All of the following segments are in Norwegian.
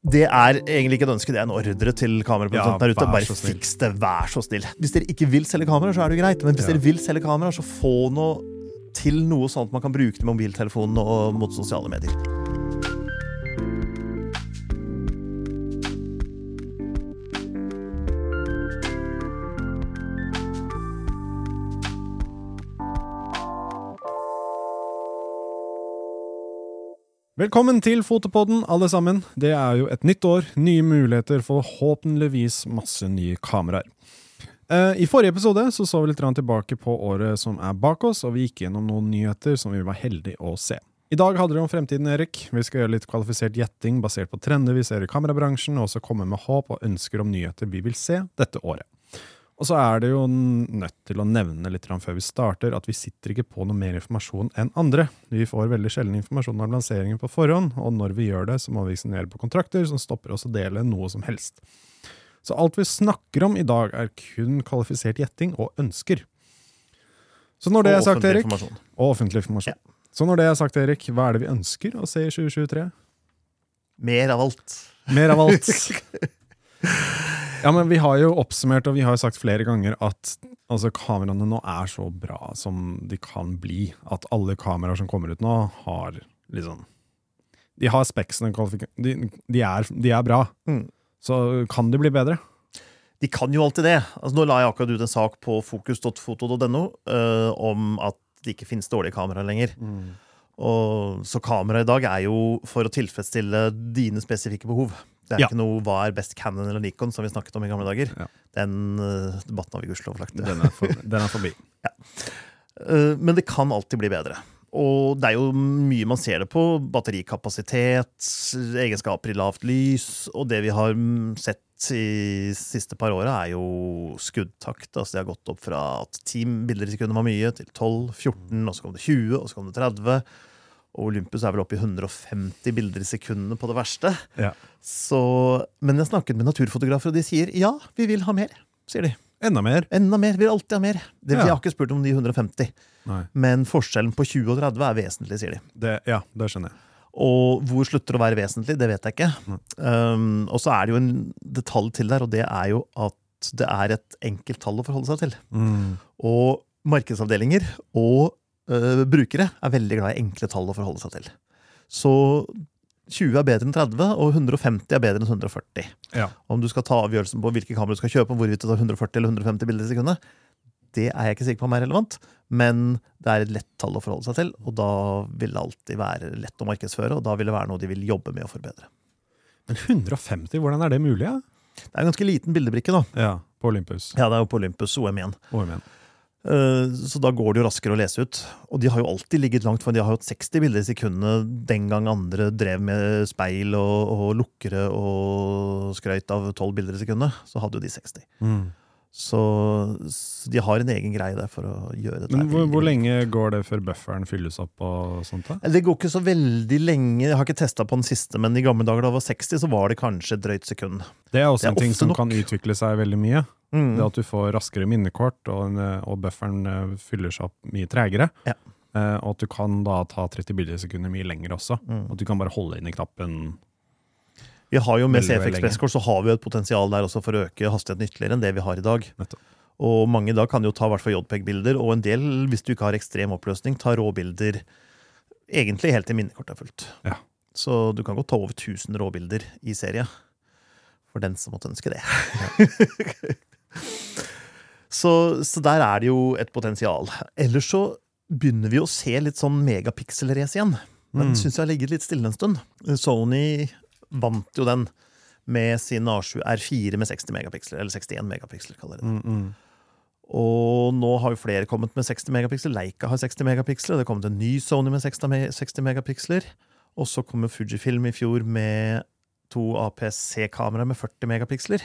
Det er egentlig ikke et ønske, det er en ordre til kameraprodusenten der ute. Bare fiks det, vær så snill. Hvis dere ikke vil selge kameraer, så er det jo greit. Men hvis Ja. dere vil selge kameraer, så få noe til noe sånn at man kan bruke det med mobiltelefonen og mot sosiale medier. Velkommen til Fotopodden, alle sammen. Det er jo et nytt år, nye muligheter, forhåpentligvis masse nye kameraer. Eh, I forrige episode så, så vi litt tilbake på året som er bak oss, og vi gikk gjennom noen nyheter som vi var heldige å se. I dag handler det om fremtiden, Erik. Vi skal gjøre litt kvalifisert gjetting basert på trender vi ser i kamerabransjen, og også komme med håp og ønsker om nyheter vi vil se dette året. Og så er det jo nødt til å nevne litt før vi starter at vi sitter ikke på noe mer informasjon enn andre. Vi får veldig sjelden informasjon om lanseringen på forhånd, og når vi gjør det, så må vi signere på kontrakter som stopper oss å dele noe som helst. Så alt vi snakker om i dag, er kun kvalifisert gjetting og ønsker. Så når det er sagt, Erik. Og offentlig informasjon. Så når det er sagt, Erik, hva er det vi ønsker å se i 2023? Mer av alt. Mer av alt. Ja, men Vi har jo oppsummert og vi har jo sagt flere ganger at altså, kameraene nå er så bra som de kan bli. At alle kameraer som kommer ut nå, har liksom De har speksene de, de, er, de er bra. Mm. Så kan de bli bedre? De kan jo alltid det. Altså, nå la jeg akkurat ut en sak på fokus.foto.no eh, om at det ikke finnes dårlige kameraer lenger. Og, så kamera i dag er jo for å tilfredsstille dine spesifikke behov. Det er Ja. ikke noe hva er best Canon eller Nikon, som vi snakket om i gamle dager. Ja. Den uh, debatten har vi gudskjelov lagt. Den er, for, den er forbi. Eh, men det kan alltid bli bedre. Og det er jo mye man ser det på. Batterikapasitet, egenskaper i lavt lys. Og det vi har sett i siste par åra, er jo skuddtakt. Altså det har gått opp fra at 10 bilder i sekundet var mye, til 12, 14, og så kom det 20, og så kom det 30. Og Olympus er vel oppe i 150 bilder i sekundene på det verste. Ja. Så, men jeg snakket med naturfotografer, og de sier ja, vi vil ha mer. sier de. Enda mer. Enda mer. Vi vil alltid ha mer. Det, Ja. Jeg har ikke spurt om de 150. Nei. Men forskjellen på 20 og 30 er vesentlig, sier de. Det, ja, det skjønner jeg. Og hvor slutter å være vesentlig, det vet jeg ikke. Um, og så er det jo en detalj til der, og det er jo at det er et enkelt tall å forholde seg til. Mm. Og markedsavdelinger og øh, brukere er veldig glad i enkle tall å forholde seg til. Så 20 er bedre enn 30, og 150 er bedre enn 140. Ja. Om du skal ta avgjørelsen på hvilke kamera du skal kjøpe, hvorvidt du tar 140 eller 150 bilder i sekundet, det er jeg ikke sikker på om er relevant, men det er et lett tall å forholde seg til, og da vil det alltid være lett å markedsføre, og da vil det være noe de vil jobbe med å forbedre. Men 150, hvordan er det mulig? Ja? Det er en ganske liten bildebrikke, da. ja på Olympus. Ja, det er jo på Olympus OM1. OM1. Eh, Så da går det jo raskere å lese ut. Og de har jo alltid ligget langt, for de har jo hatt 60 bilder i sekundet den gang andre drev med speil og, og lukkere og skrøyt av 12 bilder i sekundet. Så hadde jo de 60. Mm. Så, så de har en egen greie der for å gjøre dette. Men hvor, hvor lenge går det før bufferen fylles opp og sånt? da? Det går ikke så veldig lenge. Jeg har ikke testa på den siste, men i gamle dager da jeg var 60, så var det kanskje et drøyt sekund. Det er også Det er en ting som nok. kan utvikle seg veldig mye. Mm. Det at du får raskere minnekort, og, og bufferen eh, fyller seg opp mye tregere. Ja. Eh, og at du kan da ta 30 bilder i sekundet mye lenger også. Mm. At du kan bare holde inn i knappen. Vi har jo Med CF Expresskort så har vi jo et potensial der også for å øke hastigheten ytterligere enn det vi har i dag. Nettopp. Og mange da kan jo ta hvert JPEG-bilder, og en del, hvis du ikke har ekstrem oppløsning, tar råbilder egentlig helt til minnekortet er fullt. Ja. Så du kan godt ta over 1000 råbilder i serie. For den som måtte ønske det. så, så der er det jo et potensial. Ellers så begynner vi å se litt sånn megapixel-race igjen. Den Mm. syns jeg har ligget litt stille en stund. Sony vant jo den med sin A7 R4 med 60 megapiksler, eller 61 megapiksler, kaller de det. Mm, mm. Og nå har jo flere kommet med 60 megapiksler. Leica har 60 megapiksler. Det har kommet en ny Sony med 60 megapiksler. Og så kom Fujifilm i fjor med to APC-kameraer med 40 megapiksler.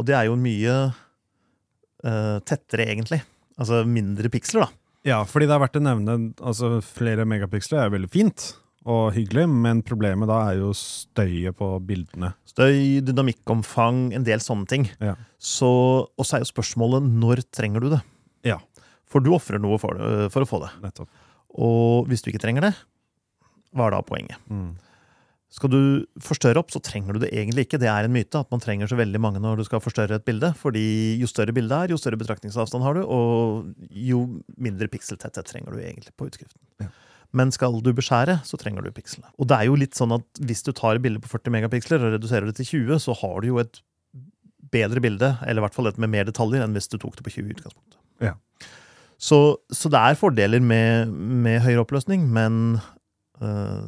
Og det er jo mye uh, tettere, egentlig. Altså mindre piksler, da. Ja, fordi det er verdt å nevne altså flere megapiksler er veldig fint og hyggelig, men problemet da er jo støyet på bildene. Støy, dynamikkomfang, en del sånne ting. Ja. Så, og så er jo spørsmålet når trenger du det? Ja. For du ofrer noe for, det, for å få det. Nettopp. Og hvis du ikke trenger det, hva er da poenget? Mm. Skal du forstørre opp, så trenger du det egentlig ikke. Det er en myte at man trenger så veldig mange når du skal forstørre et bilde. fordi jo større bildet er, jo større betraktningsavstand har du, og jo mindre pikseltetthet trenger du egentlig på utskriften. Ja. Men skal du beskjære, så trenger du pikslene. Og det er jo litt sånn at hvis du tar et bilde på 40 megapiksler og reduserer det til 20, så har du jo et bedre bilde, eller i hvert fall et med mer detaljer, enn hvis du tok det på 20 i utgangspunktet. Ja. Så, så det er fordeler med, med høyere oppløsning, men øh,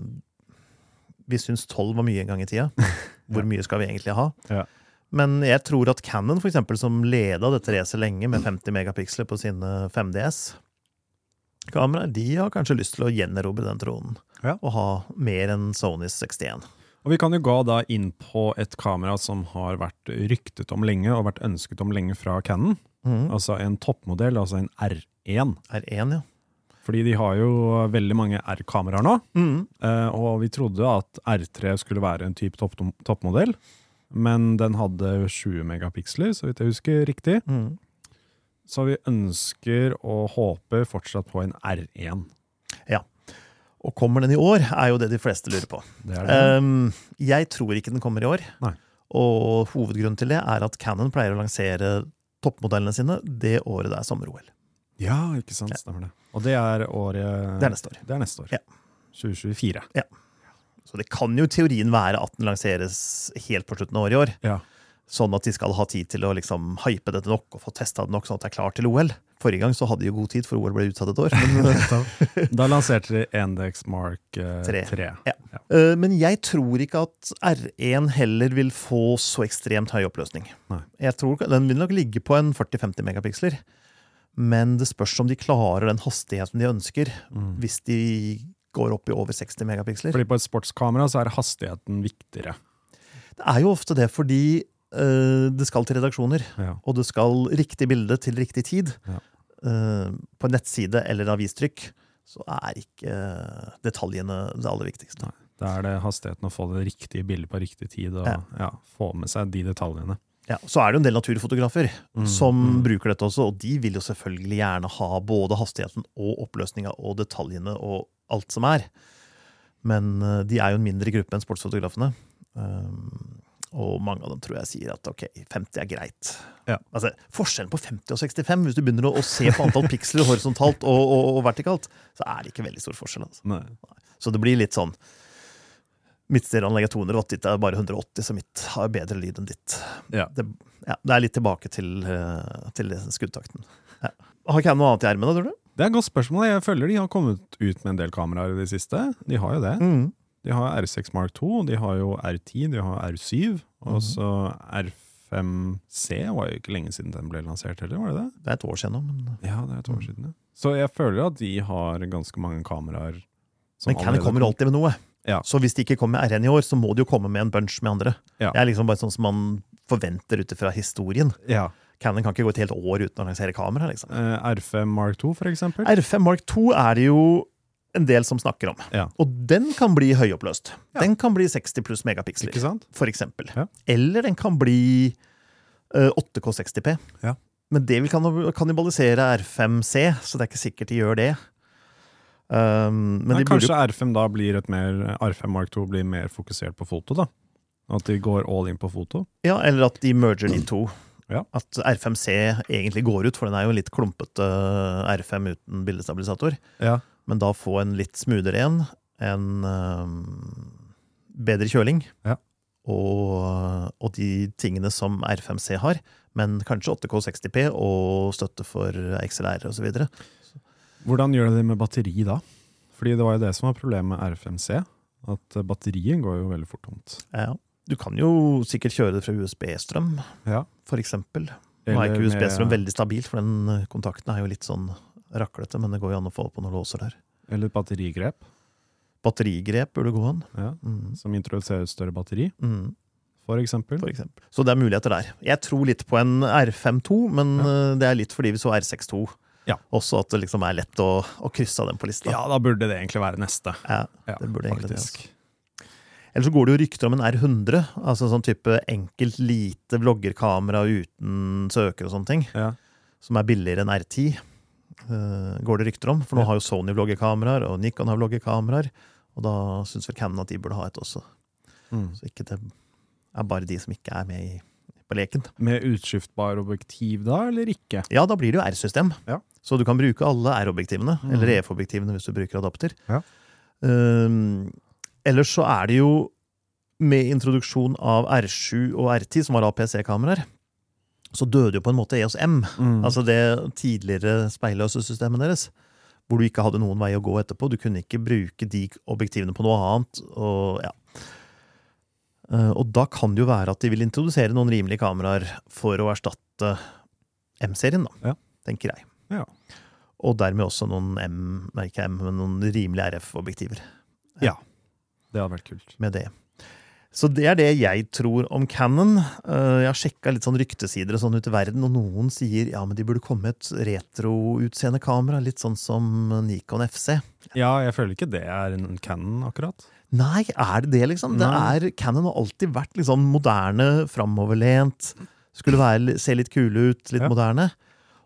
vi syns 12 var mye en gang i tida. Hvor mye skal vi egentlig ha? Ja. Men jeg tror at Cannon, for eksempel, som leda dette racet lenge med 50 megapiksler på sine 5DS-kameraer, de har kanskje lyst til å gjenerobre den tronen. Ja. Og ha mer enn Sonys 61. Og vi kan jo gå da inn på et kamera som har vært ryktet om lenge, og vært ønsket om lenge fra Canon. Mm. Altså en toppmodell, altså en R1. R1, ja. Fordi de har jo veldig mange R-kameraer nå, Mm. og vi trodde at R3 skulle være en type topp toppmodell. Men den hadde 20 megapiksler, så vidt jeg husker riktig. Mm. Så vi ønsker og håper fortsatt på en R1. Ja. Og kommer den i år, er jo det de fleste lurer på. Det er det. Um, jeg tror ikke den kommer i år. Nei. Og hovedgrunnen til det er at Cannon pleier å lansere toppmodellene sine det året det er sommer-OL. ja, ikke sant. Stemmer det. Og det er året Det er neste år. Det er neste år. Ja. 2024. Så det kan jo i teorien være at den lanseres helt på slutten av året i år. Ja. Sånn at de skal ha tid til å liksom hype dette nok og få testa det nok, sånn at det er klart til OL. Forrige gang så hadde de jo god tid, for OL ble utsatt et år. Da lanserte de Endex Mark eh, Tre. 3. Ja. uh, men jeg tror ikke at R1 heller vil få så ekstremt høy oppløsning. Nei. Jeg tror Den vil nok ligge på en 40-50 megapiksler. Men det spørs om de klarer den hastigheten de ønsker, Mm. hvis de går opp i over 60 megapiksler. Fordi på et sportskamera så er hastigheten viktigere. Det er jo ofte det fordi eh, det skal til redaksjoner, Ja. og det skal riktig bilde til riktig tid. Ja. Eh, på en nettside eller avistrykk så er ikke eh, detaljene det aller viktigste. Nei. Da er det hastigheten å få det riktige bildet på riktig tid, og Ja. ja. få med seg de detaljene. Ja, så er det jo en del naturfotografer Mm, som mm. bruker dette også, og de vil jo selvfølgelig gjerne ha både hastigheten og oppløsninga og detaljene og alt som er. Men eh, de er jo en mindre gruppe enn sportsfotografene. Um, og mange av dem tror jeg sier at ok, 50 er greit. Ja. Altså, Forskjellen på 50 og 65, hvis du begynner å, å se på antall piksler horisontalt og, og, og vertikalt, så er det ikke veldig stor forskjell. Altså. Nei. Så det blir litt sånn Midtstereoanlegget er 280, ditt er bare 180, så mitt har bedre lyd enn ditt. Ja. Det, ja, det er litt tilbake til, eh, til skuddtakten. Ja. Har ikke jeg noe annet i ermene, tror du? Det er et godt spørsmål. Jeg føler de har kommet ut med en del kameraer i det siste. De har jo det. Mm. De har R6 Mark 2, de har jo R10, de har R7, og Mhm. så R5C var jo ikke lenge siden den ble lansert heller, var det det? Det er et år siden nå, men Ja, det er et år Mm. siden, ja. Så jeg føler at de har ganske mange kameraer. som Men Canon allerede kommer alltid med noe. Ja. Så hvis de ikke kommer med R1 i år, så må de jo komme med en bunch med andre. Ja. Det er liksom bare sånn som man forventer ut ifra historien. Ja. Canon kan ikke gå et helt år uten å lansere kamera. liksom. Eh, R5 Mark 2, for eksempel. R5 Mark 2 er det jo en del som snakker om. Ja. Og den kan bli høyoppløst. Ja. Den kan bli 60 pluss megapiksler, for eksempel. Ja. Eller den kan bli eh, 8K 60P. Ja. Men det vil kann- kannibalisere R5C, så det er ikke sikkert de gjør det. Um, men Nei, de kanskje jo R5 da blir et mer R5 Mark 2 blir mer fokusert på foto, da? At de går all in på foto? Ja, eller at de merger de to. Ja. At R5C egentlig går ut, for den er jo en litt klumpete R5 uten bildestabilisator. Ja. Men da få en litt smoothere en, en um, bedre kjøling. Ja. Og, og de tingene som R5C har, men kanskje 8K 60P og støtte for XLR osv. Hvordan gjør du det med batteri da? Fordi det var jo det som var problemet med R5C. At batterien batteriet går jo veldig fort tomt. Ja. Du kan jo sikkert kjøre det fra USB-strøm, Ja. for eksempel. Nå er ikke USB-strøm veldig stabilt, for den eh, kontakten er jo litt sånn raklete, men det går jo an å få på noen låser der. Eller batterigrep, Batterigrep burde gå an. ja. Mm. som introduserer større batteri, Mm, for eksempel. for eksempel. Så det er muligheter der. Jeg tror litt på en R52, men ja. det er litt fordi vi så R62. Ja. Også at det liksom er lett å, å krysse av den på lista. Ja, da burde det egentlig være neste. Ja, Ja, det burde egentlig det. faktisk. Altså. Eller så går det jo rykter om en R100, altså sånn type enkelt, lite vloggerkamera uten søker og sånne ting, Ja. som er billigere enn R10. Eh, går det rykter om, for nå har jo Sony vloggekameraer, og Nikon har vloggekameraer. og da syns vel Canon at de burde ha et også. Mm. Så ikke det er bare de som ikke er med i, på leken. Med utskiftbar objektiv da, eller ikke? Ja, da blir det jo R-system. Ja. Så du kan bruke alle R-objektivene, Mm. eller EF-objektivene hvis du bruker adapter. Ja. Um, ellers så er det jo med introduksjon av R7 og R10, som var APC-kameraer, så døde jo på en måte EOS M, Mm. altså det tidligere speilløse systemet deres, hvor du ikke hadde noen vei å gå etterpå. Du kunne ikke bruke de objektivene på noe annet. Og, ja. Eh, og da kan det jo være at de vil introdusere noen rimelige kameraer for å erstatte M-serien, da, Ja. tenker jeg. Ja. Og dermed også noen M, nei ikke M, men noen rimelige RF-objektiver Ja. Det hadde vært kult. med det. Så det er det jeg tror om Cannon. Eh, Jeg har sjekka litt sånn ryktesider og sånn ute i verden, og noen sier ja, men de burde komme et retro-utseende kamera, litt sånn som Nikon FC. Ja, jeg føler ikke det er en Canon, akkurat. Nei, er det det, liksom? Det er, Cannon har alltid vært liksom moderne, framoverlent. Skulle være, se litt kule ut, litt Ja. moderne.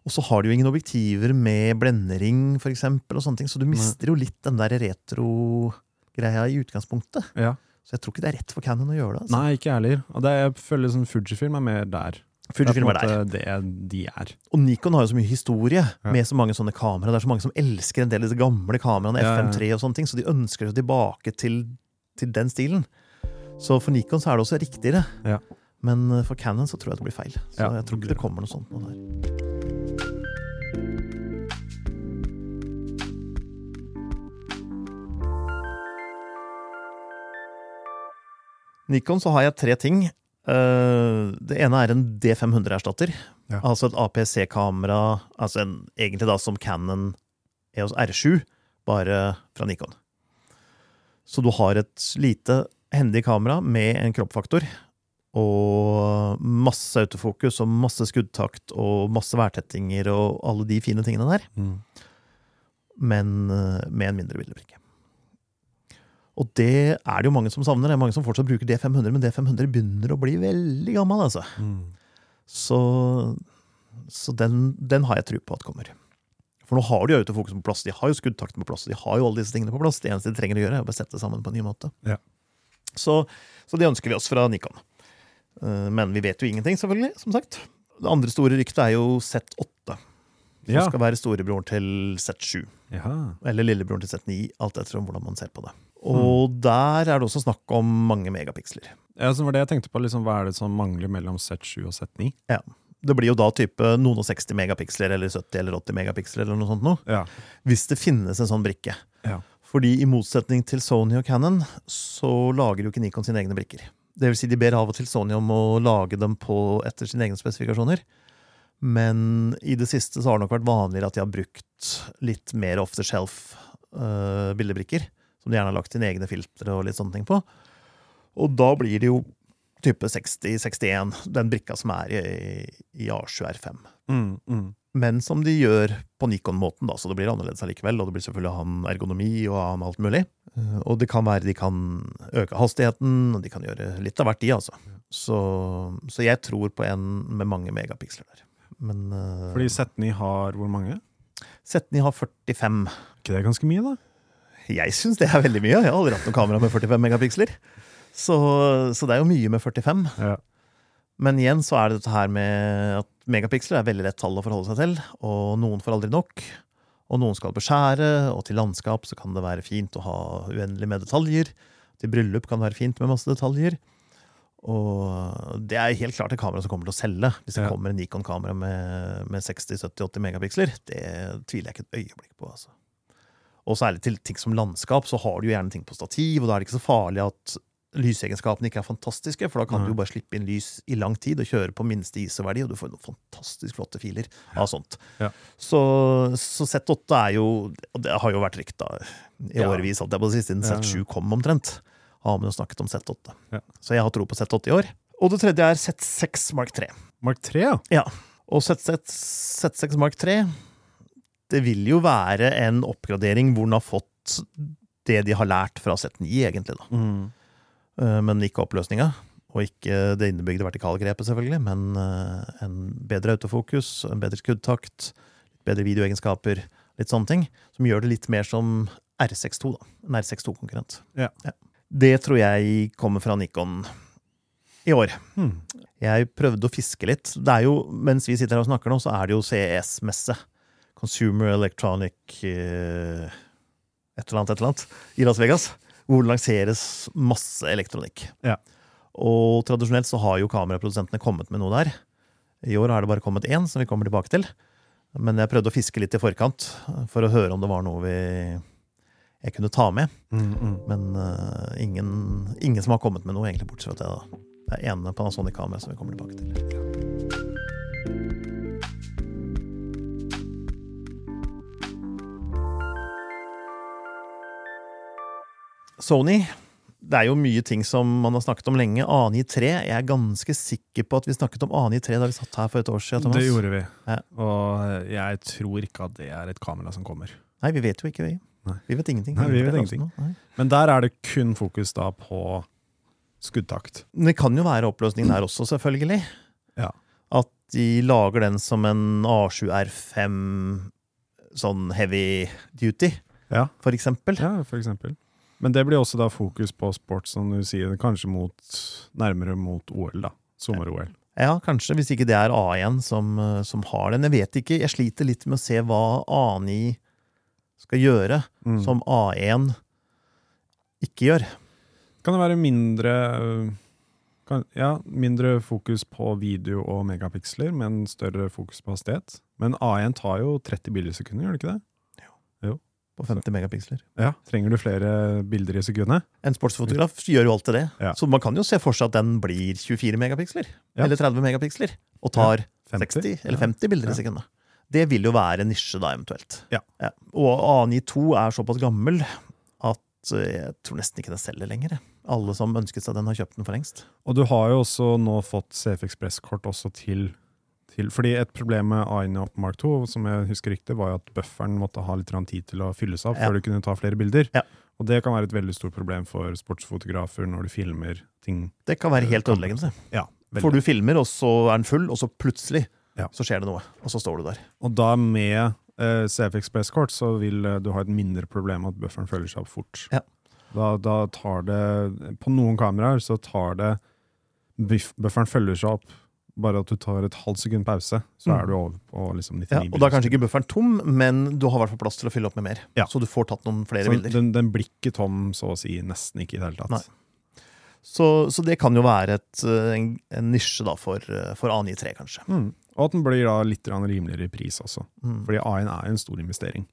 Og så har de jo ingen objektiver med blendering, for eksempel, og sånne ting, så du mister jo litt den der retro-greia i utgangspunktet. Ja. Så jeg tror ikke det er rett for Cannon å gjøre det. Altså. Nei, ikke heller. Og det, jeg føler sånn Fujifilm er mer der. Fujifilm er er der. det de er. Og Nikon har jo så mye historie Ja. med så mange sånne kameraer. Det er så mange som elsker en del av disse gamle kameraene, Ja, ja. FM3 og sånne ting, så de ønsker seg tilbake til, til den stilen. Så for Nikon så er det også riktigere. Ja. Men for Canon så tror jeg det blir feil. Så Ja, jeg tror ikke det kommer noe sånt nå der. Nikon så har jeg tre ting. Eh, det ene er en D500-erstatter. Ja. Altså et APC-kamera, altså en, egentlig da som Canon EOS R7, bare fra Nikon. Så du har et lite, hendig kamera med en kroppfaktor, og masse autofokus og masse skuddtakt og masse værtettinger og alle de fine tingene der, Mm. men eh, med en mindre bildebrikke. Og det er det jo mange som savner. Det er mange som fortsatt bruker D500, men D500 begynner å bli veldig gammel, altså. Mm. Så, så den, den har jeg tro på at kommer. For nå har de jo autofokus på plass, de har jo skuddtakten på plass, de har jo alle disse tingene på plass. Det eneste de trenger å gjøre, er å sette sammen på en ny måte. Ja. Så, så det ønsker vi oss fra Nikon. Eh, Men vi vet jo ingenting, selvfølgelig, som sagt. Det andre store ryktet er jo Z8. Som Ja. skal være storebroren til Z7. Jaha. Eller lillebroren til Z9, alt etter hvordan man ser på det. Og der er det også snakk om mange megapiksler. Ja, så var det jeg tenkte på, liksom, Hva er det som mangler mellom Z7 og Z9? Det blir jo da type noen og 60 megapiksler eller 70 eller 80 megapiksler eller noe sånt noe. Ja. Hvis det finnes en sånn brikke. Ja. Fordi i motsetning til Sony og Canon, så lager jo ikke Nikon sine egne brikker. Det vil si, de ber av og til Sony om å lage dem på etter sine egne spesifikasjoner. Men i det siste så har det nok vært vanligere at de har brukt litt mer off the shelf uh, bildebrikker. Som de gjerne har lagt sine egne filtre og litt sånne ting på. Og da blir det jo type 60-61, den brikka som er i, i A7R5. Mm, mm. Men som de gjør på Nikon-måten, da, så det blir annerledes allikevel. Og det blir selvfølgelig han ergonomi og han alt mulig. Eh, Og det kan være de kan øke hastigheten, og de kan gjøre litt av hvert, de, altså. Så, så jeg tror på en med mange megapiksler der. Men uh, Fordi Z9 har hvor mange? Z9 har 45. ikke det ganske mye, da? Jeg syns det er veldig mye. Jeg har aldri hatt noe kamera med 45 megapiksler. Så, så det er jo mye med 45. Ja. Men igjen så er det dette her med at megapiksler er veldig lett tall å forholde seg til, og noen får aldri nok. Og noen skal beskjære, og til landskap så kan det være fint å ha uendelig med detaljer. Til bryllup kan det være fint med masse detaljer. Og det er helt klart et kamera som kommer til å selge. Hvis det Ja. kommer en Nikon-kamera med, med 60-70-80 megapiksler, det tviler jeg ikke et øyeblikk på. altså. Og særlig til ting som landskap, så har du jo gjerne ting på stativ, og da er det ikke så farlig at lysegenskapene ikke er fantastiske, for da kan Nei. du jo bare slippe inn lys i lang tid og kjøre på minste ISO-verdi, og du får noen fantastisk flotte filer av sånt. Ja. Så, så Z8 er jo Og det har jo vært rykta i Ja. årevis, alt jeg på å si, siden Ja, ja. Z7 kom omtrent. Har man jo snakket om Z8. Ja. Så jeg har tro på Z8 i år. Og det tredje er Z6 Mark 3. Mark 3, ja. Ja, og Z6, Z6 Mark 3 Det vil jo være en oppgradering hvor den har fått det de har lært fra Z9, egentlig, da. Mm. Eh, Men ikke oppløsninga, og ikke det innebygde vertikalgrepet, selvfølgelig, men eh, en bedre autofokus, en bedre skuddtakt, bedre videoegenskaper, litt sånne ting, som gjør det litt mer som R62, da. En R62-konkurrent. Ja. Det tror jeg kommer fra Nikon i år. Hmm. Jeg prøvde å fiske litt. Det er jo, Mens vi sitter her og snakker nå, så er det jo CES-messe. Consumer Electronic eh, et eller annet, et eller annet, i Las Vegas. Hvor det lanseres masse elektronikk. Ja. Og tradisjonelt så har jo kameraprodusentene kommet med noe der. I år har det bare kommet én, som vi kommer tilbake til. Men jeg prøvde å fiske litt i forkant for å høre om det var noe vi, jeg kunne ta med. Mm, mm. Men uh, ingen, ingen som har kommet med noe, egentlig, bortsett fra det, da. det ene Panasonic-kameraet som vi kommer tilbake til. Sony det er jo mye ting som man har snakket om lenge. A93. Jeg er ganske sikker på at vi snakket om A93 da vi satt her for et år siden. Thomas. Det gjorde vi. Ja. Og jeg tror ikke at det er et kamera som kommer. Nei, vi vet jo ikke, vi. Nei. Vi vet ingenting. Nei, vi vet ingenting. Men der er det kun fokus da på skuddtakt. Det kan jo være oppløsning der også, selvfølgelig. Ja. At de lager den som en A7R5 sånn heavy duty, Ja, for eksempel. ja for eksempel. Men det blir også da fokus på sport, som du sier, kanskje mot, nærmere mot OL, da. Sommer-OL. Ja, kanskje, hvis ikke det er A1 som, eh, som har den. Jeg vet ikke, jeg sliter litt med å se hva A9 skal gjøre, Mm. som A1 ikke gjør. Kan det være mindre øh, kan, Ja, mindre fokus på video og megapiksler, men større fokus på hastighet. Men A1 tar jo 30 bilder gjør det ikke det? På 50 megapiksler. Ja, Trenger du flere bilder i sekundet? En sportsfotograf gjør jo alltid det. Ja. Så man kan jo se for seg at den blir 24 megapiksler. Ja. Eller 30 megapiksler. Og tar 60 eller 50 bilder i sekundet. Det vil jo være nisje, da, eventuelt. Ja. Og A92 er såpass gammel at eh, jeg tror nesten ikke den selger lenger. Alle som ønsket seg den, har kjøpt den for lengst. Og du har jo også nå fått CF Express-kort også til, til Fordi et problem med A1 Mark 2 som jeg husker riktig, var jo at bufferen måtte ha litt tid til å fylles av Ja. før du kunne ta flere bilder. Ja. Og det kan være et veldig stort problem for sportsfotografer når du filmer ting. Det kan være helt ødeleggende. Ja, veldig. For du filmer, og så er den full, og så plutselig Ja. så skjer det noe. Og så står du der. Og da med eh, CF Express-kort så vil eh, du ha et mindre problem med at bufferen følger seg opp fort. Ja. Da, da tar det På noen kameraer så tar det Bufferen følger seg opp. Bare at du tar et halvt sekund pause, så Mm. er du over på liksom 99 Ja, og da er kanskje ikke bufferen tom, men du har i hvert fall plass til å fylle opp med mer. Ja. Så du får tatt noen flere så bilder. den, den blir ikke tom, så å si, nesten ikke i det hele tatt. Så, så det kan jo være et, eh, en, en nisje da for, eh, for A93, kanskje. Mm. Og at den blir da litt rimeligere i pris også. Mm. Fordi A1 er en stor investering.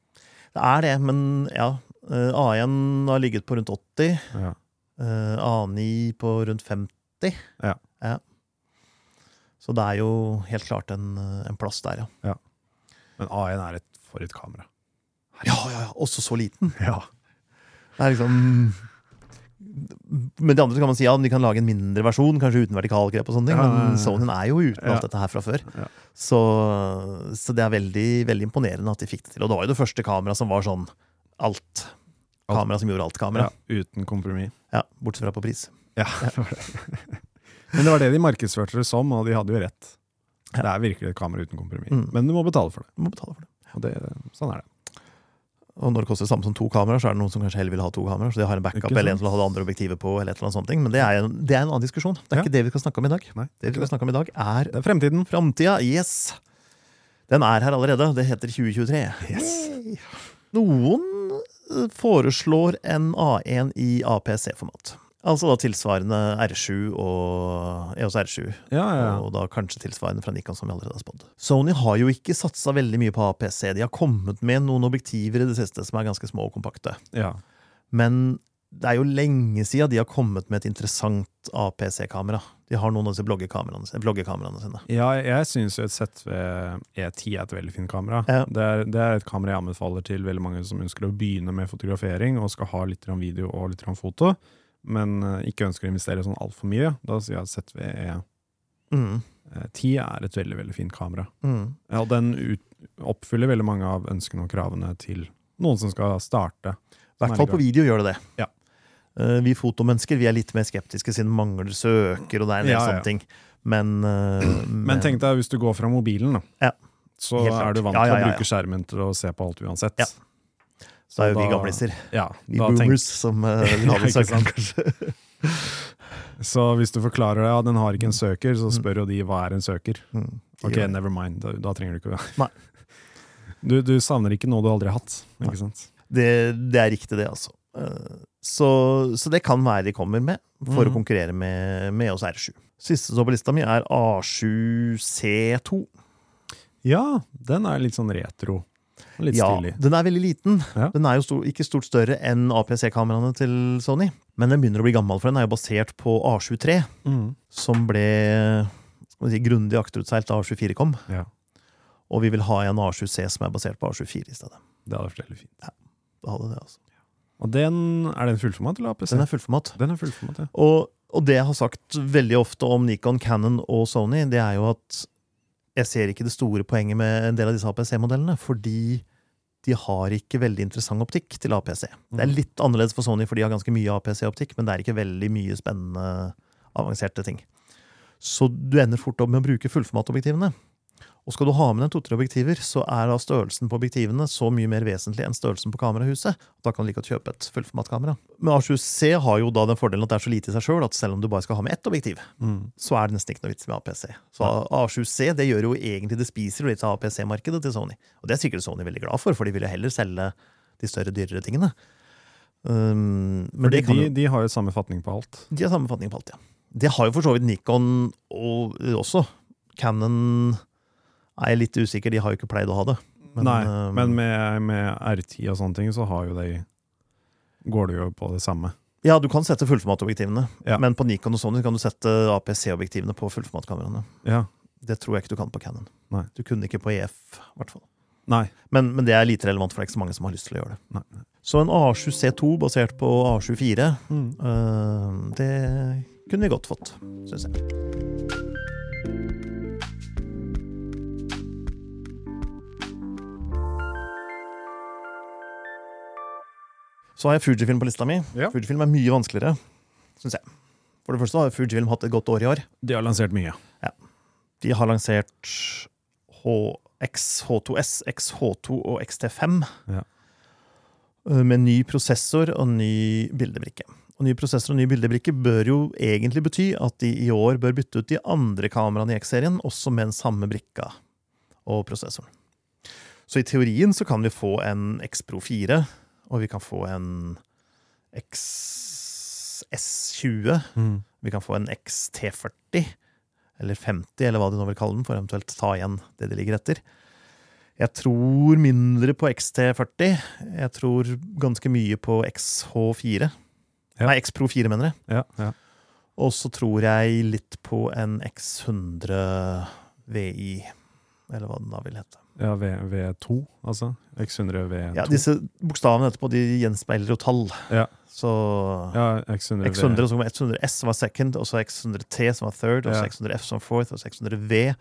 Det er det, men ja. eh, A1 har ligget på rundt 80. Ja. eh, A9 på rundt 50. Ja. Ja. Så det er jo helt klart en, en plass der, ja. Men A1 er et, for et kamera. Ja, ja, ja. Også så liten. Ja. Det er liksom Med det andre kan man si ja, de kan lage en mindre versjon, kanskje uten vertikalgrep og sånne ting, Ja, ja, ja. men Sonyen er jo uten Ja. alt dette her fra før. Ja. Så, så det er veldig, veldig imponerende at de fikk det til. Og det var jo det første kameraet som var sånn alt. Alt. Kamera som gjorde alt-kamera. ja. Uten kompromiss. Ja, bortsett fra på pris. Ja, det var det. Men det var det de markedsførte det som, og de hadde jo rett. Ja. Det er virkelig et kamera uten kompromiss. Mm. Men du må betale for det. Du må betale for det. Og det, sånn er det. Og når det koster det samme som to kameraer, så er det noen som kanskje heller vil ha to kameraer. Så de har en backup eller en som har det andre objektivet på. eller et eller annet sånt. Men det er, en- det er en annen diskusjon. Det er Ja. ikke det vi skal snakke om i dag. Nei, Det vi skal snakke om i dag, er det er fremtiden. framtida. Yes! Den er her allerede. Det heter 2023. Yes. Noen foreslår en A1 i APC-format. Altså da tilsvarende R7 og EOS R7. Ja, ja. Og da kanskje tilsvarende fra Nikon, som vi allerede har spådd. Sony har jo ikke satsa veldig mye på APC. De har kommet med noen objektiver i det siste som er ganske små og kompakte. ja. Men det er jo lenge siden de har kommet med et interessant APC-kamera. De har noen av disse bloggekameraene, vloggekameraene sine. Ja, jeg syns jo et ZV E10 er et veldig fint kamera. Ja. Det, er, det er et kamera jeg anbefaler til veldig mange som ønsker å begynne med fotografering og skal ha litt video og litt foto, men eh, ikke ønsker å investere sånn altfor mye. Da sier jeg at ZV E10 Mm. er et veldig veldig fint kamera. Mm. Ja, den ut, oppfyller veldig mange av ønskene og kravene til noen som skal starte. I hvert fall på video gjør det det. Ja. Eh, vi fotomennesker vi er litt mer skeptiske siden mangler søker og det er en del Ja, ja. sånne ting. Men, uh, Men tenk deg hvis du går fra mobilen, da. Ja. Så er du vant Ja, ja, til å ja, ja. bruke skjermen til å se på alt uansett. Ja. Så Så er jo da, vi da- gamliser. Ja, Vi boomers tenk- som uh, vil ha den søkeren, kanskje. Så hvis du forklarer det, ja, den har ikke en søker, så Mm. spør jo de hva er en søker. Mm. Ok, never mind. Da, da trenger du ikke Nei. Du, du savner ikke noe du aldri har hatt, ikke sant? Det, det er riktig, det, altså. Eh, Så, så det kan være de kommer med for å Mhm. konkurrere med, med oss R7. Siste så på lista mi, er A7C2. Ja, den er litt sånn retro. Litt Ja, stilig. den er veldig liten. Ja. Den er jo stor, ikke stort større enn APC-kameraene til Sony. Men den begynner å bli gammel, for den er jo basert på A73, Mm. som ble skal si, grundig akterutseilt da A24 kom. Ja, Og vi vil ha en A7C som er basert på A24 i stedet. det hadde vært veldig fint. Da hadde det, altså. Og den, er den fullformat eller APC? Den er fullformat. Den er fullformat, ja. Og, og det jeg har sagt veldig ofte om Nikon, Canon og Sony, det er jo at jeg ser ikke det store poenget med en del av disse APC-modellene, fordi de har ikke veldig interessant optikk til APC. Det er Mhm. litt annerledes for Sony, for de har ganske mye APC-optikk, men det er ikke veldig mye spennende, avanserte ting. Så du ender fort opp med å bruke fullformatobjektivene. Og skal du ha med deg to-tre objektiver, så er da størrelsen på objektivene så mye mer vesentlig enn størrelsen på kamerahuset. Da kan du like godt kjøpe et fullformatkamera. Men A7C har jo da den fordelen at det er så lite i seg sjøl at selv om du bare skal ha med ett objektiv, Mm. så er det nesten ikke noe vits med APC. Så A7C det gjør jo egentlig det spiser litt av APC-markedet til Sony. Og det er sikkert Sony veldig glad for, for de vil jo heller selge de større, dyrere tingene. Um, men Fordi de, jo, de har jo samme fatning på alt. de har sammenfatning på alt, ja. Det har jo for så vidt Nikon og også. Canon er jeg litt usikker, de har jo ikke pleid å ha det. Men, Nei, um, men med, med R10 og sånne ting, så har jo de Går det jo på det samme. Ja, du kan sette fullformatobjektivene, Ja. men på Nikon og Sony kan du sette APC-objektivene på fullformatkameraene. Ja. Det tror jeg ikke du kan på Canon. Nei. Du kunne ikke på EF, i hvert fall. Nei. Men, men det er lite relevant, for det er ikke så mange som har lyst til å gjøre det. Nei. Så en A7C2 basert på A74, Mm. øh, det kunne vi godt fått, syns jeg. Så har jeg Fujifilm på lista mi. Ja. Fujifilm er mye vanskeligere, syns jeg. For det første har Fujifilm hatt et godt år i år. De har lansert mye. De har lansert HX, H2S, XH2 og XT5. Ja. Eh, Med ny prosessor og ny bildebrikke. Og Ny prosessor og ny bildebrikke bør jo egentlig bety at de i år bør bytte ut de andre kameraene i X-serien, også med den samme brikka og prosessoren. Så i teorien så kan vi få en X Pro 4, og vi kan få en XS20. Mm. Vi kan få en XT40, eller 50, eller hva du nå vil kalle den, for eventuelt ta igjen det de ligger etter. Jeg tror mindre på XT40. Jeg tror ganske mye på XH4. Ja. Nei, X Pro 4, mener jeg. Ja, ja. Og så tror jeg litt på en X100 VI, eller hva den da vil hete. Ja v, V2, altså. X100 V2. Ja, Disse bokstavene etterpå de gjenspeiler jo tall. Ja. Så Ja, X100 V. X100, så kommer 100S som var second, og så X100 T som var third, og så Ja. 100F som fourth, og så X100 V.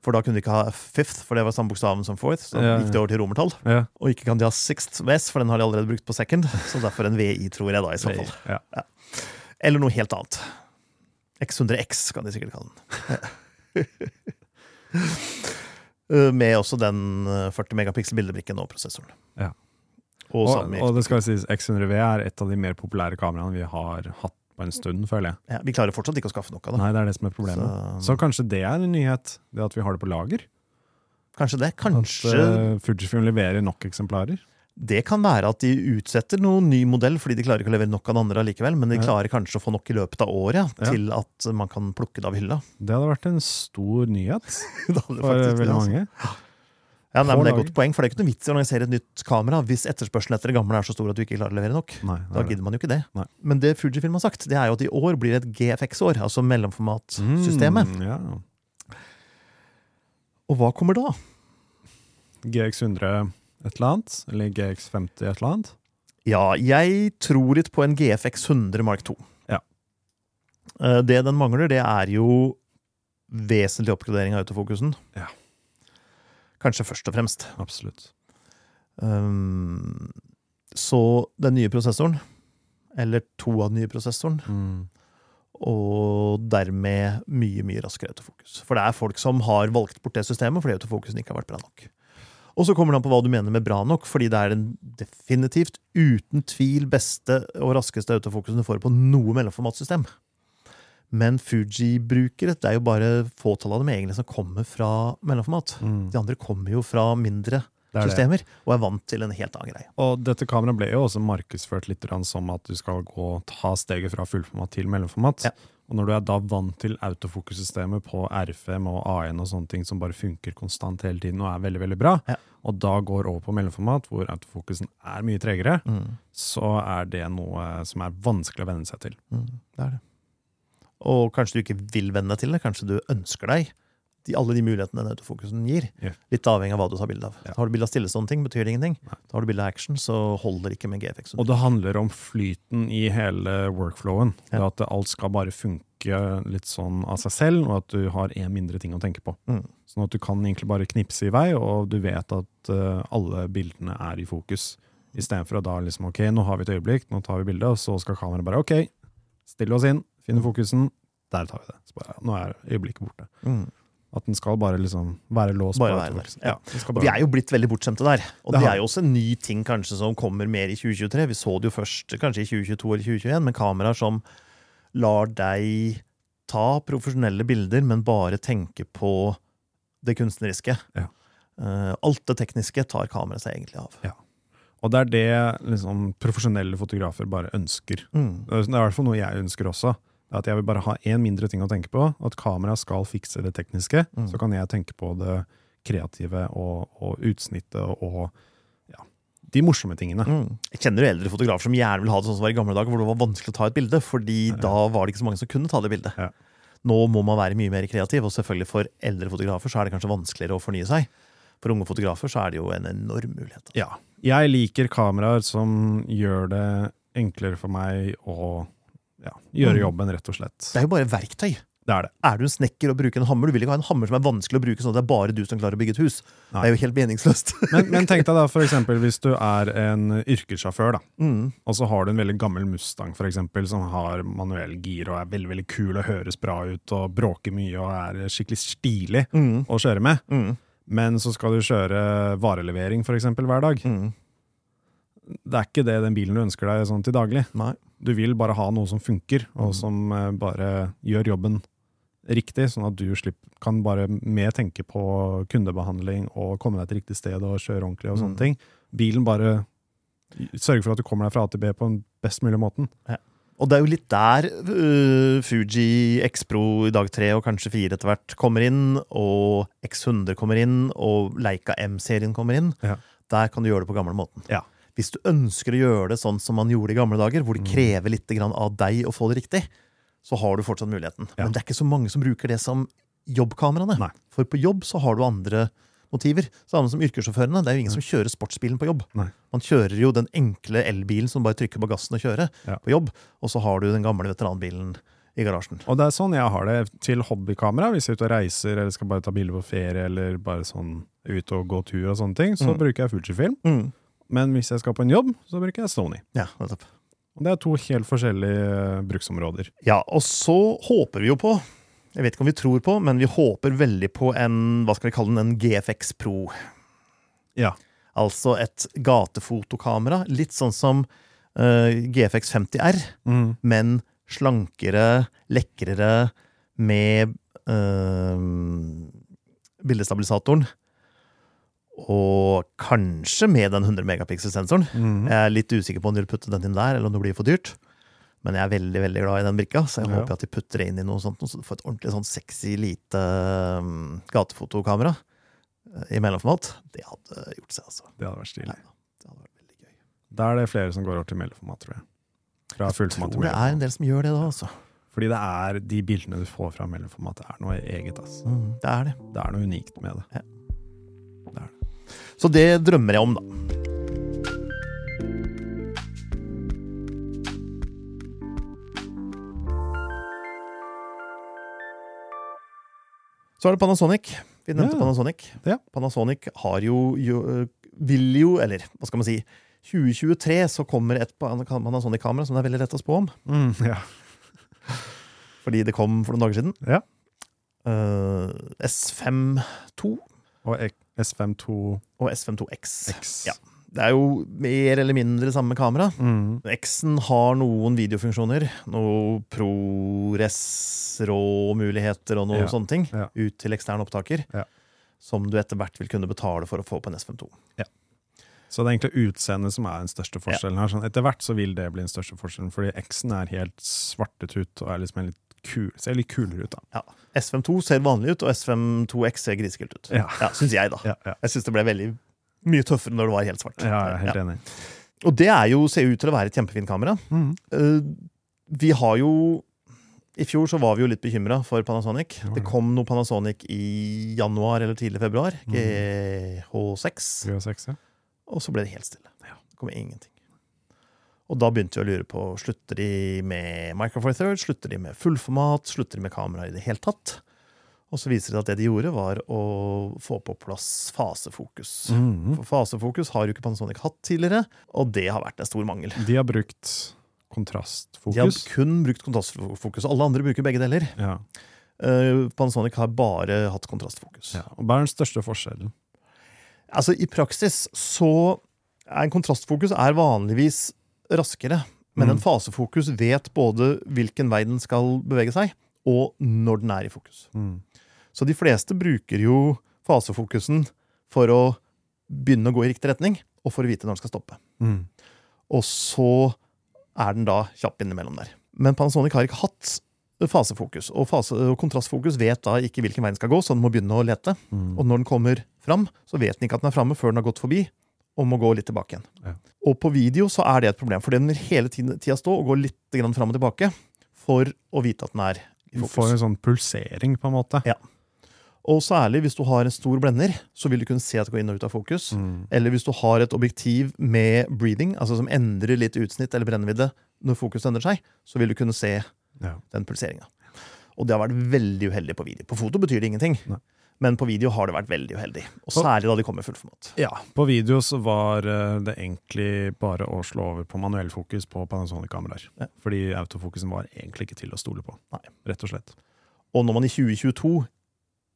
For da kunne de ikke ha fifth, for det var samme bokstaven som fourth. Så Ja, gikk det over til romertall. Ja. Og ikke kan de ha sixth VS, for den har de allerede brukt på second. Så derfor en VI, tror jeg da, i så fall. Ja. Eller noe helt annet. X100X kan de sikkert kalle den. Eh, Med også den eh, 40 megapiksel bildebrikken og prosessoren. Ja. Og, Og, og det skal sies, X100V er et av de mer populære kameraene vi har hatt på en stund, føler jeg. ja, Vi klarer fortsatt ikke å skaffe nok av det. Nei, det er det som er problemet. Så- Så, kanskje det er en nyhet, det at vi har det på lager? Kanskje det. At Kanskje eh, Fujifilm leverer nok eksemplarer? Det kan være at de utsetter noen ny modell fordi de klarer ikke å levere nok av den andre allikevel, men de klarer kanskje å få nok i løpet av året ja, til at man kan plukke det av hylla. Det hadde vært en stor nyhet for det, veldig altså. mange. Ja, nei, men det er et godt poeng, for det er ikke noe vits i å lansere et nytt kamera hvis etterspørselen etter det gamle er så stor at du ikke klarer å levere nok. Nei, Da er gidder man jo ikke det. Nei. Men det Fujifilm har sagt, det er jo at i år blir det et GFX-år, altså mellomformatsystemet. Mm, ja. Og hva kommer da? GX100 et eller annet? Eller GX50 et eller annet? Ja, jeg tror litt på en GFX 100 Mark 2. Ja. Eh, Det den mangler, det er jo vesentlig oppgradering av autofokusen. Ja. Kanskje først og fremst. Absolutt. Um, så den nye prosessoren, eller to av den nye prosessoren, Mm. og dermed mye, mye raskere autofokus. For det er folk som har valgt bort det systemet fordi autofokusen ikke har vært bra nok. Og så kommer det an på hva du mener med bra nok, fordi det er den definitivt, uten tvil, beste og raskeste autofokusen du får på noe mellomformatsystem. Men Fuji-brukere, det er jo bare fåtall av dem egentlig som kommer fra mellomformat. De andre kommer jo fra mindre Mm. Det systemer, og er vant til en helt annen greie. Og dette kameraet ble jo også markedsført litt som at du skal gå ta steget fra fullformat til mellomformat. Ja. Og når du er da vant til autofokussystemet på R5 og A1 og sånne ting som bare funker konstant hele tiden og er veldig veldig bra, Ja. og da går over på mellomformat, hvor autofokusen er mye tregere, Mm. så er det noe som er vanskelig å venne seg til. Mm, det er det. Og kanskje du ikke vil venne deg til det. Kanskje du ønsker deg de, alle de mulighetene den autofokusen gir. Yeah. Litt avhengig av hva du tar bilde av. Ja. Har du bilde av stillestående ting, betyr det ingenting. Nei. Har du bilde av action, så holder det ikke med GFX. Og det handler om flyten i hele workflowen. Ja. At alt skal bare funke litt sånn av seg selv, og at du har én mindre ting å tenke på. Mm. Sånn at du kan egentlig bare knipse i vei, og du vet at uh, alle bildene er i fokus. Istedenfor å da liksom ok, nå har vi et øyeblikk, nå tar vi bildet, og så skal kameraet bare ok, stille oss inn, finne fokusen, der tar vi det. Så bare, nå er øyeblikket borte. Mm. At den skal bare liksom være låst. Bare på være ja. skal vi er jo blitt veldig bortskjemte der. Og Det det er jo også en ny ting kanskje som kommer mer i 2023. Vi så det jo først kanskje i 2022 eller 2021, men kameraer som lar deg ta profesjonelle bilder, men bare tenke på det kunstneriske. Ja. Eh, alt det tekniske tar kameraet seg egentlig av. Ja. og det er det liksom, profesjonelle fotografer bare ønsker. Mm. Det er i hvert fall noe jeg ønsker også. At jeg vil bare ha én mindre ting å tenke på. At kameraet skal fikse det tekniske. Mm. Så kan jeg tenke på det kreative og, og utsnittet og ja, de morsomme tingene. Mm. Jeg kjenner jo eldre fotografer som gjerne vil ha det sånn som var i gamle dager, hvor det var vanskelig å ta et bilde, fordi da var det ikke så mange som kunne ta det bildet. Ja. Nå må man være mye mer kreativ, og selvfølgelig for eldre fotografer så er det kanskje vanskeligere å fornye seg. For unge fotografer så er det jo en enorm mulighet. Ja. Jeg liker kameraer som gjør det enklere for meg å ja, gjøre Mm. jobben, rett og slett. Det er jo bare verktøy. Det er det. Er du en snekker og bruker en hammer, du vil ikke ha en hammer som er vanskelig å bruke sånn at det er bare du som klarer å bygge et hus. Nei. Det er jo helt meningsløst. Men, men tenk deg da for eksempel hvis du er en yrkessjåfør, da. Mm. Og så har du en veldig gammel Mustang for eksempel, som har manuell gir og er veldig veldig kul og høres bra ut og bråker mye og er skikkelig stilig Mm. å kjøre med. Mm. Men så skal du kjøre varelevering for eksempel hver dag. Mm. Det er ikke det den bilen du ønsker deg sånn til daglig. Nei. Du vil bare ha noe som funker, og Mm. som eh, bare gjør jobben riktig, sånn at du slipper, kan bare med tenke på kundebehandling og komme deg til riktig sted og kjøre ordentlig og sånne Mm. ting. Bilen bare sørger for at du kommer deg fra A til B på den best mulige måten. Og det er jo litt der uh, Fuji X-Pro i dag tre og kanskje fire etter hvert kommer inn, og X100 kommer inn, og Leica M-serien kommer inn. Ja. Der kan du gjøre det på gamle måten. Ja. Hvis du ønsker å gjøre det sånn som man gjorde i gamle dager, hvor det Mm. krever litt av deg å få det riktig, så har du fortsatt muligheten. Ja. Men det er ikke så mange som bruker det som jobbkameraene. Nei. For på jobb så har du andre motiver. Samme som yrkessjåførene. Det er jo ingen som kjører sportsbilen på jobb. Nei. Man kjører jo den enkle elbilen som bare trykker på gassen og kjører Ja. på jobb, og så har du den gamle veteranbilen i garasjen. Og det er sånn jeg har det til hobbykamera. Hvis jeg er ute og reiser eller skal bare ta bilder på ferie eller bare sånn ut og gå tur og sånne ting, så Mm. bruker jeg Fujifilm. Mm. Men hvis jeg skal på en jobb, så bruker jeg Sony. Ja, nettopp. Og det er to helt forskjellige eh, bruksområder. Ja, og så håper vi jo på Jeg vet ikke om vi tror på, men vi håper veldig på en hva skal vi kalle den, en GFX Pro. Ja. Altså et gatefotokamera. Litt sånn som uh, GFX 50R, Mm. men slankere, lekrere, med uh, bildestabilisatoren. Og kanskje med den 100 megapixel-sensoren. Mm. Jeg er litt usikker på om de vil putte den inn der, eller om det blir for dyrt. Men jeg er veldig veldig glad i den brikka, så jeg Ja. håper at de putter det inn i noe sånt, så du får et ordentlig sånn sexy, lite um, gatefotokamera eh, i mellomformat. Det hadde gjort seg, altså. Det hadde vært stilig. Ja, det hadde vært veldig gøy. Da er det flere som går over til mellomformat, tror jeg. Fra Jeg tror det er en del som gjør det da, altså. Fordi det er de bildene du får fra mellomformat, det er noe eget. Altså. Mm, det er det. Det er noe unikt med det. Ja. Så det drømmer jeg om, da. Så er det Panasonic. Vi nevnte Ja. Panasonic. Ja. Panasonic har jo, jo Vil jo, eller hva skal man si 2023 så kommer et Panasonic-kamera som det er veldig lett å spå om. Mm, ja. Fordi det kom for noen dager siden. Ja. Uh, S5 2. Og S52 og S52X. X. Ja. Det er jo mer eller mindre samme kamera. Mm. X-en har noen videofunksjoner. Noe ProRes, RAW-muligheter og noen Ja, sånne ting. ja. Ut til ekstern opptaker. Ja. Som du etter hvert vil kunne betale for å få på en S52. Så det er egentlig utseendet som er den største forskjellen her. Sånn, etter hvert så vil det bli den største forskjellen, fordi X-en er helt svartet ut og er liksom en litt kul, ser litt kulere ut. da. Ja. S52 ser vanlig ut, og S52X ser grisekult ut. Ja. Ja, Syns jeg, da. Ja, ja. Jeg syns det ble veldig mye tøffere når det var helt svart. ja jeg er helt enig. Og det er jo, ser ut til å være et kjempefint kamera. Mm. Uh, vi har jo I fjor så var vi jo litt bekymra for Panasonic. Det kom noe Panasonic i januar eller tidlig februar. Mhm. GH6. 306, ja. Og så ble det helt stille. Det kom ingenting. Og da begynte vi å lure på slutter de med Micro Four Third, slutter de med fullformat, slutter de med kamera i det hele tatt. Og så viser det seg at det de gjorde, var å få på plass fasefokus. Mhm. For fasefokus har jo ikke Panasonic hatt tidligere, og det har vært en stor mangel. De har brukt kontrastfokus? De har kun brukt kontrastfokus. Alle andre bruker begge deler. Ja. Eh, Panasonic har bare hatt kontrastfokus. ja. Og hva er den største forskjellen? Altså, I praksis så er en kontrastfokus er vanligvis raskere. Men Mm. en fasefokus vet både hvilken vei den skal bevege seg, og når den er i fokus. Mm. Så de fleste bruker jo fasefokusen for å begynne å gå i riktig retning, og for å vite når den skal stoppe. Mm. Og så er den da kjapp innimellom der. Men Panasonic har ikke hatt fasefokus, og, fase, og kontrastfokus vet da ikke hvilken vei den skal gå, så den må begynne å lete. Mm. Og når den kommer fram, så vet den ikke at den er framme før den har gått forbi, og må gå litt tilbake igjen. Ja. Og på video så er det et problem, for den vil hele tiden- tida stå og gå litt grann fram og tilbake for å vite at den er i Du får en sånn pulsering, på en måte. Ja. Og særlig hvis du har en stor blender, så vil du kunne se at det går inn og ut av fokus. Mm. Eller hvis du har et objektiv med breathing, altså som endrer litt utsnitt eller brennvidde når fokus endrer seg, så vil du kunne se Ja. den pulseringa. Og det har vært veldig uheldig på video. På foto betyr det ingenting, Nei. Men på video har det vært veldig uheldig. Og særlig da de kommer i fullformat. Ja, på video så var eh, det egentlig bare å slå over på manuellfokus på Panasonic-kameraer. Ja. Fordi autofokusen var egentlig ikke til å stole på. Nei. Rett og slett. Og når man i 2022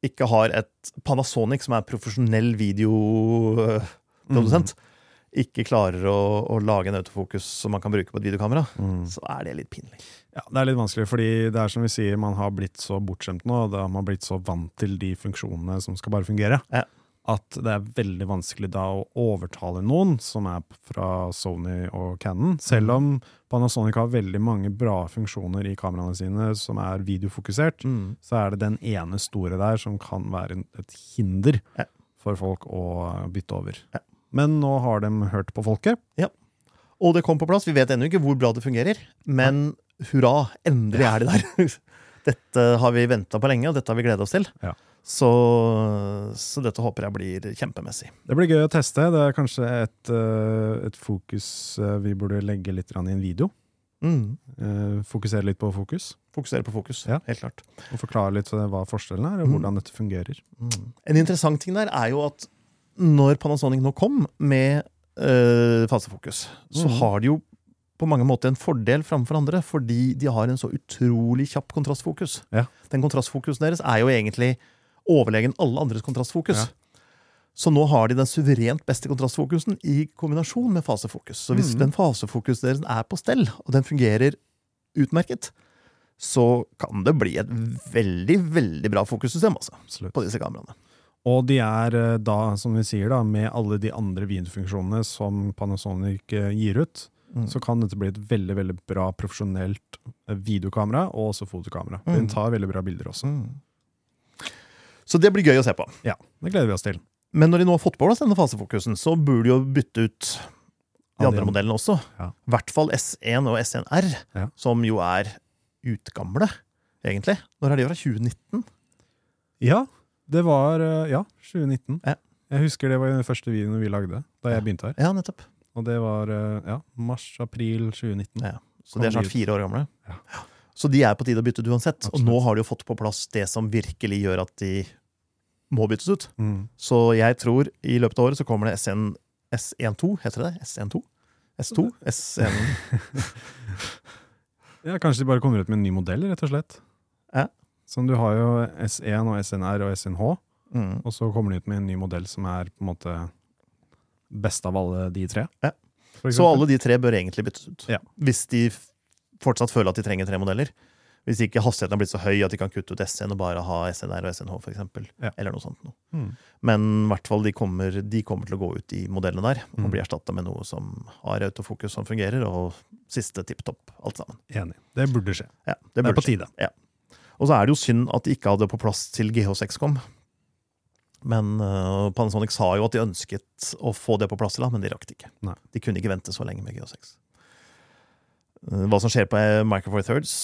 ikke har et Panasonic som er profesjonell videoprodusent, ikke klarer å, å lage en autofokus som man kan bruke på et videokamera, Mm. så er det litt pinlig. Ja, Det er litt vanskelig, fordi det er som vi sier, man har blitt så bortskjemt nå, da har man blitt så vant til de funksjonene som skal bare fungere, Ja. at det er veldig vanskelig da å overtale noen som er fra Sony og Canon, selv om Panasonic har veldig mange bra funksjoner i kameraene sine som er videofokusert, så er det den ene store der som kan være et hinder Ja. for folk å bytte over. Ja. Men nå har de hørt på folket. Og det kom på plass. Vi vet ennå ikke hvor bra det fungerer, men hurra, endelig er det der. Dette har vi venta på lenge, og dette har vi gleda oss til. Ja. Så, så dette håper jeg blir kjempemessig. Det blir gøy å teste. Det er kanskje et, eh, et fokus eh, vi burde legge litt i en video. Mm. Eh, Fokusere litt på fokus, Fokusere på fokus. Ja. Helt klart. og forklare litt hva forskjellen er, og Mm. hvordan dette fungerer. Mm. En interessant ting der er jo at når Panasonic nå kom med øh, fasefokus, så mm. har de jo på mange måter en fordel framfor andre, fordi de har en så utrolig kjapp kontrastfokus. Ja. Den kontrastfokusen deres er jo egentlig overlegen alle andres kontrastfokus. Ja. Så nå har de den suverent beste kontrastfokusen i kombinasjon med fasefokus. Så hvis mm. den fasefokusen deres er på stell, og den fungerer utmerket, så kan det bli et veldig, veldig bra fokussystem altså, på disse kameraene. Og de er eh, da, som vi sier, da, med alle de andre videofunksjonene som Panasonic eh, gir ut, Mm. så kan dette bli et veldig veldig bra profesjonelt eh, videokamera, og også fotokamera. Mm. Den tar veldig bra bilder også. Mm. Så det blir gøy å se på. Ja, det gleder vi oss til. Men når de nå har fått på plass denne fasefokusen, så burde de jo bytte ut de andre de- modellene også. Ja. I hvert fall S1 og S1R, Ja. som jo er utgamle, egentlig. Når er de fra? 2019? Ja, det var eh, ja, 2019. Ja. Jeg husker det var den første videoen vi lagde da jeg begynte her. Ja, nettopp. Og det var eh, ja, mars-april 2019. Ja. Så de er snart fire år gamle. Ja. Så de er på tide å bytte ut uansett. Og nå har de jo fått på plass det som virkelig gjør at de må byttes ut. Mm. Så jeg tror i løpet av året så kommer det SN, S12, heter det det? S12? S2? S1 Ja, Kanskje de bare kommer ut med en ny modell, rett og slett. Ja. Sånn, Du har jo S1 og SNR og SNH, Mm. og så kommer de ut med en ny modell som er på en måte best av alle de tre. Ja. Så alle de tre bør egentlig byttes ut. Ja. Hvis de fortsatt føler at de trenger tre modeller. Hvis ikke hastigheten har blitt så høy at de kan kutte ut SN og bare ha SNR og SNH, for eksempel. Ja. Eller noe sånt. Noe. Mm. Men i hvert fall de kommer, de kommer til å gå ut i modellene der og Mm. bli erstatta med noe som har autofokus som fungerer, og siste tipp topp, alt sammen. Enig. Det burde skje. Ja, Det, burde det, er på tide. skje. tide. Og så er det jo synd at de ikke hadde på plass til GH6 kom. Men uh, Panasonic sa jo at de ønsket å få det på plass, til men de rakk det ikke. Nei. De kunne ikke vente så lenge med GH6. Uh, hva som skjer på eh, Micro Four Thirds,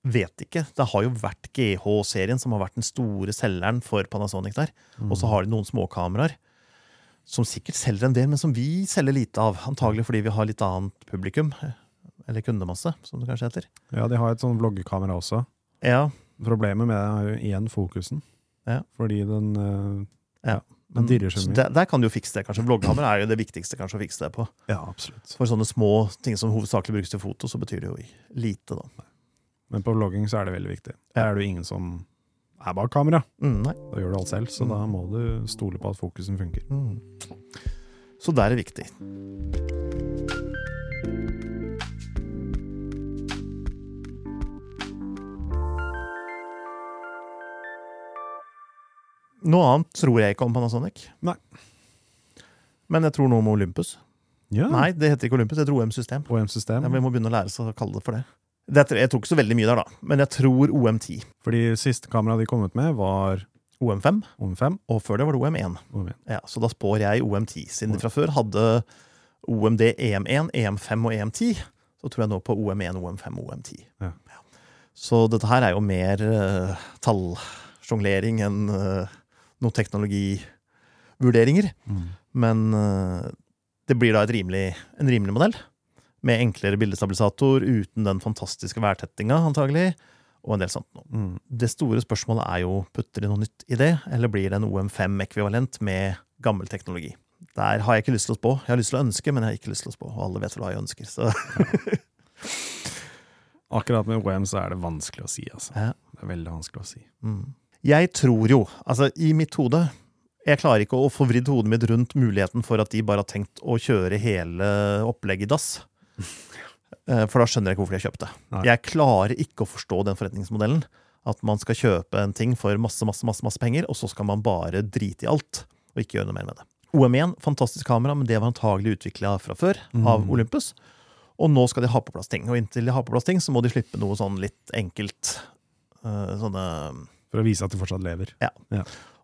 vet ikke. Det har jo vært GH-serien som har vært den store selgeren for Panasonic der. Og så har de noen småkameraer som sikkert selger en del, men som vi selger lite av. Antagelig fordi vi har litt annet publikum. Eller kundemasse, som det kanskje heter. Ja, de har et sånn vloggekamera også. Ja, Problemet med det er jo igjen fokusen. Ja. Fordi den eh, Ja, Den dirrer så så mye. Der, der kan du jo fikse det. kanskje. Vloggkamera er jo det viktigste kanskje å fikse det på. Ja, absolutt. For sånne små ting som hovedsakelig brukes til foto, så betyr det jo lite, da. Men på vlogging så er det veldig viktig. Ja. Der er det jo ingen som er bak kamera. Mm, nei. Da gjør du alt selv, så Mm. da må du stole på at fokusen funker. Mm. Så der er det viktig. Noe annet tror jeg ikke om Panasonic. Nei. Men jeg tror noe om Olympus. Ja. Nei, det heter ikke Olympus, det heter OM-system. OM-system. Ja, Vi må begynne å lære oss å kalle det for det. det tror- jeg tror ikke så veldig mye der, da. Men jeg tror OM10. Fordi siste kamera de kom ut med, var OM5, OM5. og før det var det OM1. OM1. Ja, så da spår jeg OM10. Siden de fra før hadde OMD EM1, EM5 og EM10, så tror jeg nå på OM1, OM5 og OM10. Ja. Så dette her er jo mer uh, tallsjonglering enn uh, noen teknologivurderinger. Mm. Men eh, det blir da et rimelig, en rimelig modell. Med enklere bildestabilisator, uten den fantastiske værtettinga, antagelig. Og en del sånt. Mm. Det store spørsmålet er jo putter de noe nytt i det, eller blir det en OM5-ekvivalent med gammel teknologi? Der har jeg ikke lyst til å spå. Jeg har lyst til å ønske, men jeg har ikke lyst til å spå. Og alle vet hva jeg ønsker. Så Akkurat med OM så er det vanskelig å si, altså. Ja. Det er veldig vanskelig å si. mm. Jeg tror jo, altså i mitt hode Jeg klarer ikke å få vridd hodet mitt rundt muligheten for at de bare har tenkt å kjøre hele opplegget i dass. Eh, For da skjønner jeg ikke hvorfor de har kjøpt det. Nei. Jeg klarer ikke å forstå den forretningsmodellen. At man skal kjøpe en ting for masse masse, masse, masse penger, og så skal man bare drite i alt. Og ikke gjøre noe mer med det. OM1, fantastisk kamera, men det var antagelig utvikla fra før av Mm. Olympus. Og nå skal de ha på plass ting. Og inntil de har på plass ting, så må de slippe noe sånn litt enkelt. eh, sånne For å vise at de fortsatt lever.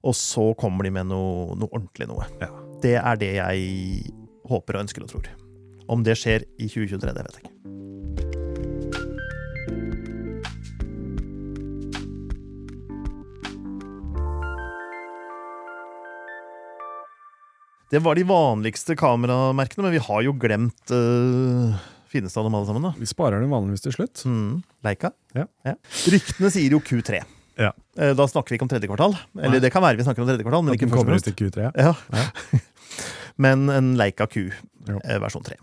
Og så kommer de med noe, noe ordentlig noe. Ja. Det er det jeg håper og ønsker og tror. Om det skjer i 2023, det vet jeg ikke. Det var de vanligste kameramerkene, men vi har jo glemt uh, fineste av dem alle sammen. da. Vi sparer dem vanligvis til slutt. Mm, Leica. Ja. Ryktene sier jo Q3. Ja. Eh, Da snakker vi ikke om tredje kvartal. Eller Nei. det kan være vi snakker om tredje kvartal, men ikke kommer ut i Q3. Ja. Ja. Men en Leica Q, Ja. eh, versjon 3.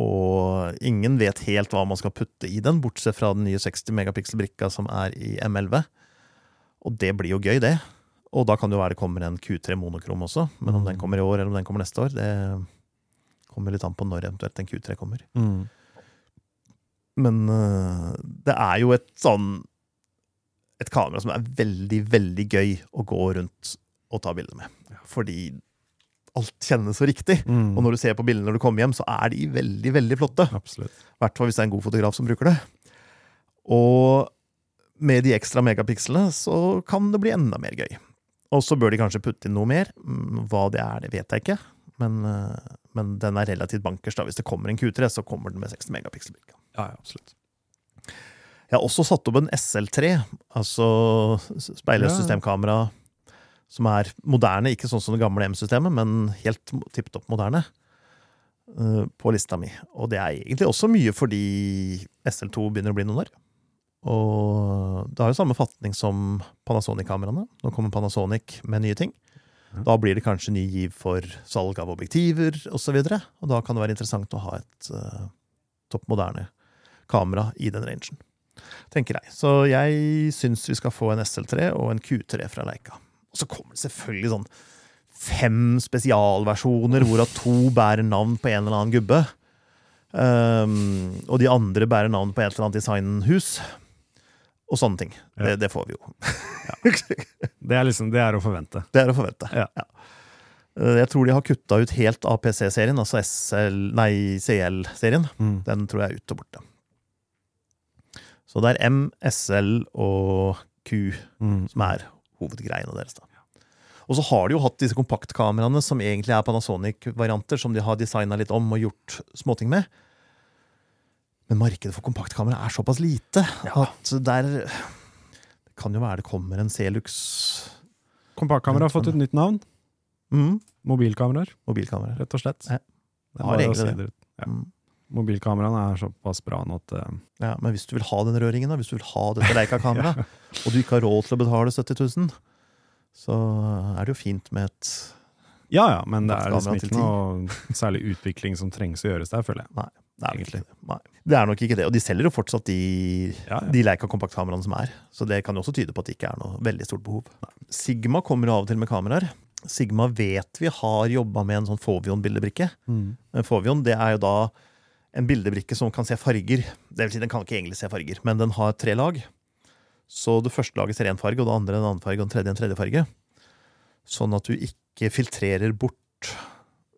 Og ingen vet helt hva man skal putte i den, bortsett fra den nye 60 megapixel-brikka som er i M11. Og det blir jo gøy, det. Og da kan det jo være det kommer en Q3 monokrom også. Men om den kommer i år eller om den kommer neste år, det kommer litt an på når eventuelt en Q3 kommer. Mm. Men øh, det er jo et sånn Et kamera som er veldig, veldig gøy å gå rundt og ta bilder med. Fordi alt kjennes så riktig. Mm. Og når du ser på bildene når du kommer hjem, så er de veldig, veldig flotte. Absolutt. Hvert fall hvis det er en god fotograf som bruker det. Og med de ekstra megapikslene så kan det bli enda mer gøy. Og så bør de kanskje putte inn noe mer. Mm, Hva det er, det vet jeg ikke. Men, øh, men den er relativt bankers. da. Hvis det kommer en Q3, så kommer den med 60 megapiksel. Ja, ja, absolutt. Jeg har også satt opp en SL3, altså Ja. systemkamera, som er moderne, ikke sånn som det gamle M-systemet, men helt tipp topp moderne, eh, på lista mi. Og det er egentlig også mye fordi SL2 begynner å bli noen år. Og det har jo samme fatning som Panasonic-kameraene. Nå kommer Panasonic med nye ting. Da blir det kanskje ny giv for salg av objektiver osv. Og, så og da kan det være interessant å ha et uh, topp moderne kamera i den rangen. Tenker jeg. Så jeg syns vi skal få en SL3 og en Q3 fra Leica. Og så kommer det selvfølgelig sånn fem spesialversjoner, hvorav to bærer navn på en eller annen gubbe. Um, og de andre bærer navn på et eller annet designhus. Og sånne ting. Ja. Det, det får vi jo. Det er liksom, det er å forvente. Det er å forvente. Ja. ja. Jeg tror de har kutta ut helt APC-serien, altså SL, nei, CL-serien. Mm. Den tror jeg er ute og borte. Så det er M, SL og Q Mm. som er hovedgreiene deres. da. Og så har de jo hatt disse kompaktkameraene som egentlig er Panasonic-varianter, som de har designa litt om og gjort småting med. Men markedet for kompaktkamera er såpass lite at der Det kan jo være det kommer en Celux Kompaktkamera har fått et nytt navn. mm, Mobilkameraer, mobilkamera. rett og slett. Ja. Det er Har bare å egentlig si det. det. Ja. Mm. Mobilkameraene er såpass bra nå at uh... Ja, men hvis du vil ha den røringen, da, hvis du vil ha dette Leica-kameraet, og du ikke har råd til å betale 70 000, så er det jo fint med et Ja ja, men det er liksom ikke noe særlig utvikling som trengs å gjøres der, føler jeg. Nei, det er, Egentlig. Nei. det er nok ikke det. Og de selger jo fortsatt de, Ja, ja. de Leica kompaktkameraene som er. Så det kan jo også tyde på at det ikke er noe veldig stort behov. Sigma kommer av og til med kameraer. Sigma vet vi har jobba med en sånn Fovion-bildebrikke. Mm. Fovion det er jo da en bildebrikke som kan se farger. Det vil si, den kan ikke egentlig se farger, men den har tre lag. Så det første laget ser én farge, og det andre en annen farge, og den tredje en tredje farge. Sånn at du ikke filtrerer bort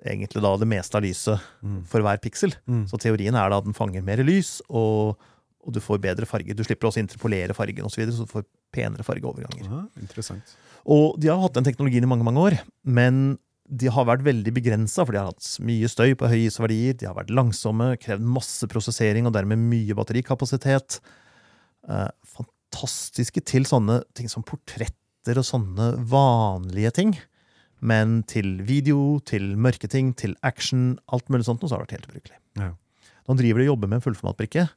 egentlig da det meste av lyset Mm. for hver piksel. Mm. Så teorien er da at den fanger mer lys, og, og du får bedre farge. Du slipper også å interpolere fargen og så, videre, så du får penere fargeoverganger. Ja, interessant. Og de har hatt den teknologien i mange mange år, men de har vært veldig begrensa, for de har hatt mye støy på høye ISO-verdier, de har vært langsomme, krevd masse prosessering og dermed mye batterikapasitet. Eh, fantastiske til sånne ting som portretter og sånne vanlige ting. Men til video, til mørke ting, til action, alt mulig sånt, så har det vært helt ubrukelig. Ja. Nå driver de og jobber med en fullformatbrikke,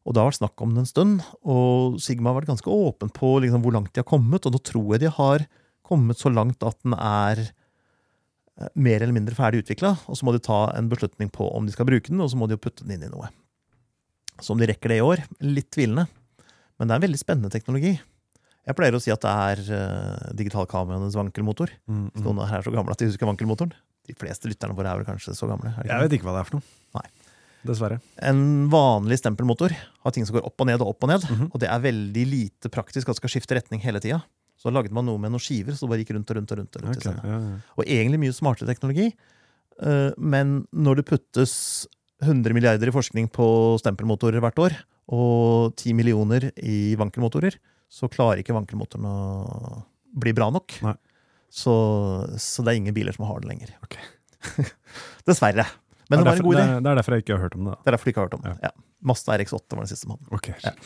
og det har vært snakk om det en stund. Og Sigma har vært ganske åpen på liksom, hvor langt de har kommet, og nå tror jeg de har kommet så langt at den er mer eller mindre ferdig utvikla. Og så må de ta en beslutning på om de skal bruke den, og så må de jo putte den inn i noe. Så om de rekker det i år, litt tvilende. Men det er en veldig spennende teknologi. Jeg pleier å si at det er uh, digitalkameraenes vankelmotor. Mm. Hvis noen her er så gamle at de husker vankelmotoren. De fleste lytterne våre er vel kanskje så gamle. Jeg vet ikke hva det er for noe. Nei. Dessverre. En vanlig stempelmotor har ting som går opp og ned og opp og ned. Mhm. Og det er veldig lite praktisk at det skal skifte retning hele tida. Så laget man noe med noen skiver så det bare gikk rundt og rundt. Og rundt, og rundt okay, ja, ja. Og egentlig mye smartere teknologi. eh, Men når det puttes 100 milliarder i forskning på stempelmotorer hvert år, og 10 millioner i vankelmotorer, så klarer ikke vankelmotoren å bli bra nok. Så, så det er ingen biler som har det lenger. Ok. Dessverre. Men det, var en derfor, det, er- det er derfor jeg ikke har hørt om det. Det er derfor du ikke har hørt om det. Ja. Ja. Mazda RX8 var den siste mannen. Ok, Ja.